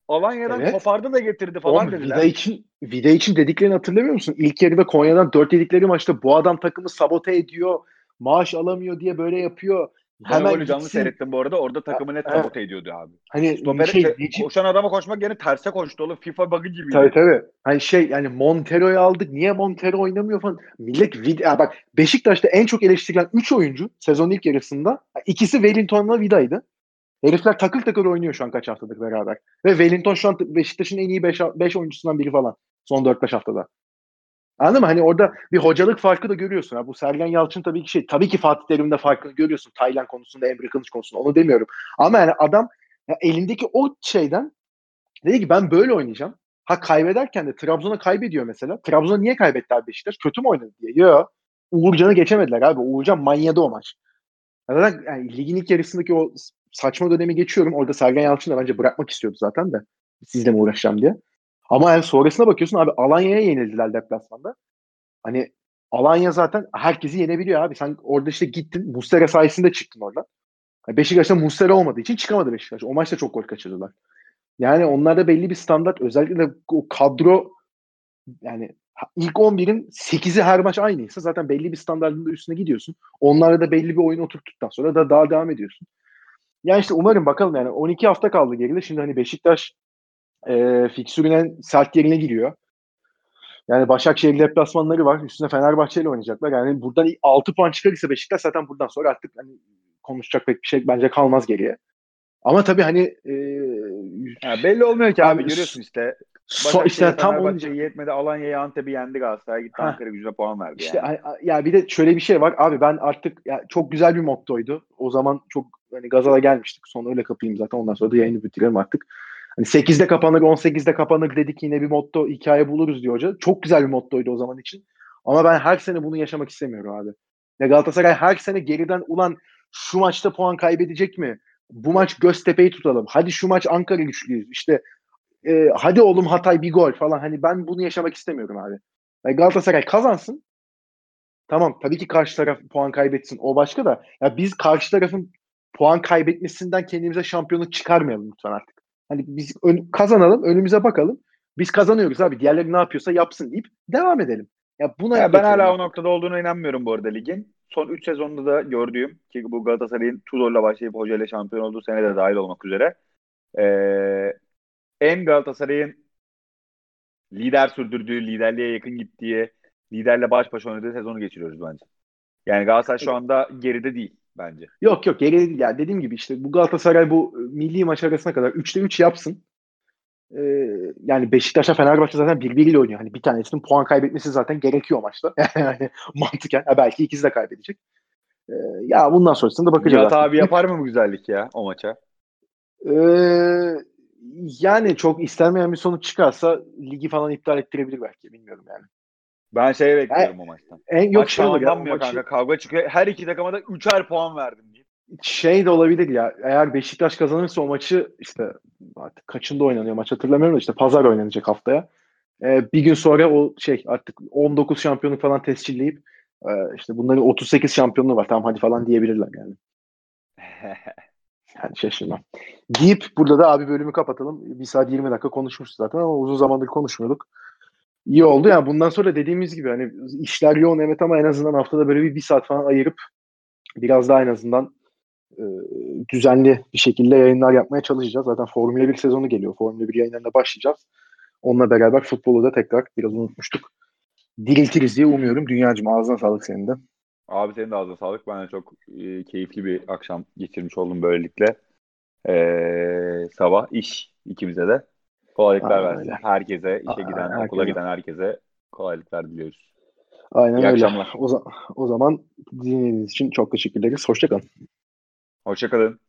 Alanya'dan evet. kopardı da getirdi falan Oğlum, dediler. Vida için, Vida için dediklerini hatırlamıyor musun? İlk yarıda Konya'dan 4 dedikleri maçta bu adam takımı sabote ediyor, maaş alamıyor diye böyle yapıyor. Ben Hemen golü canlı seyrettim bu arada. Orada takımı net sabote ediyordu abi. Hani Stopere, şey, şey, koşan adama koşmak yerine terse koştu oğlum. FIFA bug'ı gibi. Tabii tabii. Hani şey yani Montero'yu aldık. Niye Montero oynamıyor falan. Millet vid bak Beşiktaş'ta en çok eleştirilen 3 oyuncu sezon ilk yarısında ikisi Wellington'la Vida'ydı. Herifler takır takır oynuyor şu an kaç haftadır beraber. Ve Wellington şu an Beşiktaş'ın en iyi 5 oyuncusundan biri falan. Son 4-5 haftada. Anladın mı? Hani orada bir hocalık farkı da görüyorsun. Ha, bu Sergen Yalçın tabii ki şey, tabii ki Fatih Terim'de farkını görüyorsun. Taylan konusunda, Emre Kılıç konusunda onu demiyorum. Ama yani adam ya elindeki o şeyden dedi ki ben böyle oynayacağım. Ha kaybederken de Trabzon'a kaybediyor mesela. Trabzon'a niye kaybettiler Beşiktaş? Kötü mü oynadı diye. Yok. Uğurcan'ı geçemediler abi. Uğurcan manyadı o maç. Zaten yani ligin ilk yarısındaki o saçma dönemi geçiyorum. Orada Sergen Yalçın da bence bırakmak istiyordu zaten de. Sizle mi uğraşacağım diye. Ama yani sonrasına bakıyorsun abi Alanya'ya yenildiler deplasmanda. Hani Alanya zaten herkesi yenebiliyor abi. Sen orada işte gittin Mustera sayesinde çıktın oradan. Yani Beşiktaş'ta Mustera olmadığı için çıkamadı Beşiktaş. O maçta çok gol kaçırdılar. Yani onlarda belli bir standart özellikle de o kadro yani ilk 11'in 8'i her maç aynıysa zaten belli bir standartın da üstüne gidiyorsun. Onlarla da belli bir oyun oturttuktan sonra da daha devam ediyorsun. Yani işte umarım bakalım yani 12 hafta kaldı geride. Şimdi hani Beşiktaş e, fiksürün en sert yerine giriyor. Yani Başakşehir deplasmanları var. Üstüne Fenerbahçe ile oynayacaklar. Yani buradan 6 puan çıkarırsa Beşiktaş zaten buradan sonra artık hani konuşacak pek bir şey bence kalmaz geriye. Ama tabii hani e, ya belli olmuyor ki abi, görüyorsun işte. So, işte tam onu yetmedi. Alanya'yı Antep'i yendi Galatasaray. Gitti Ankara gücüne puan verdi. İşte yani. ya bir de şöyle bir şey var. Abi ben artık ya çok güzel bir mottoydu. O zaman çok hani gazala gelmiştik. Sonra öyle kapayım zaten. Ondan sonra da yayını bitirelim artık. Hani 8'de kapanır, 18'de kapanır dedik yine bir motto, hikaye buluruz diyor hoca. Çok güzel bir mottoydu o zaman için. Ama ben her sene bunu yaşamak istemiyorum abi. Ya Galatasaray her sene geriden ulan şu maçta puan kaybedecek mi? Bu maç Göztepe'yi tutalım. Hadi şu maç Ankara güçlüyüz. İşte e, hadi oğlum Hatay bir gol falan. Hani ben bunu yaşamak istemiyorum abi. Yani Galatasaray kazansın. Tamam tabii ki karşı taraf puan kaybetsin. O başka da. Ya biz karşı tarafın puan kaybetmesinden kendimize şampiyonluk çıkarmayalım lütfen artık. Hani biz ön, kazanalım, önümüze bakalım. Biz kazanıyoruz abi. Diğerleri ne yapıyorsa yapsın deyip devam edelim. Ya buna ya ben hala o noktada olduğuna inanmıyorum bu arada ligin. Son 3 sezonda da gördüğüm ki bu Galatasaray'ın Tudor'la başlayıp hocayla şampiyon olduğu sene de dahil olmak üzere. Ee, en Galatasaray'ın lider sürdürdüğü, liderliğe yakın gittiği, liderle baş başa oynadığı sezonu geçiriyoruz bence. Yani Galatasaray şu anda geride değil bence. Yok yok geri değil. Yani dediğim gibi işte bu Galatasaray bu e, milli maç arasına kadar 3'te 3 yapsın. Ee, yani Beşiktaş'a Fenerbahçe zaten birbiriyle oynuyor. Hani bir tanesinin puan kaybetmesi zaten gerekiyor maçta. yani mantıken. Ha, belki ikisi de kaybedecek. Ee, ya bundan sonrasında bakacağız. Nihat abi yapar mı bu güzellik ya o maça? Ee, yani çok istenmeyen bir sonuç çıkarsa ligi falan iptal ettirebilir belki. Bilmiyorum yani. Ben şeye bekliyorum en, o maçtan. En, yok Maç şey. Maçı... kanka kavga çıkıyor. Her iki takıma da üçer puan verdim diye. Şey de olabilir ya. Eğer Beşiktaş kazanırsa o maçı işte artık kaçında oynanıyor maç hatırlamıyorum da işte pazar oynanacak haftaya. Ee, bir gün sonra o şey artık 19 şampiyonluk falan tescilleyip e, işte bunların 38 şampiyonluğu var tamam hadi falan diyebilirler yani. yani şaşırmam. Deyip burada da abi bölümü kapatalım. Bir saat 20 dakika konuşmuşuz zaten ama uzun zamandır konuşmuyorduk iyi oldu. Yani bundan sonra dediğimiz gibi hani işler yoğun evet ama en azından haftada böyle bir, bir saat falan ayırıp biraz daha en azından e, düzenli bir şekilde yayınlar yapmaya çalışacağız. Zaten Formula 1 sezonu geliyor. Formula 1 yayınlarına başlayacağız. Onunla beraber futbolu da tekrar biraz unutmuştuk. Diriltiriz diye umuyorum. Dünyacım ağzına sağlık senin de. Abi senin de ağzına sağlık. Ben de çok e, keyifli bir akşam geçirmiş oldum böylelikle. E, sabah iş ikimize de. Kolaylıklar Aynen versin. Öyle. Herkese, işe giden, Aynen, okula giden herkese kolaylıklar diliyoruz. Aynen İyi öyle. Akşamlar. O, o zaman dinlediğiniz için çok teşekkür ederiz. Hoşçakalın. Hoşçakalın.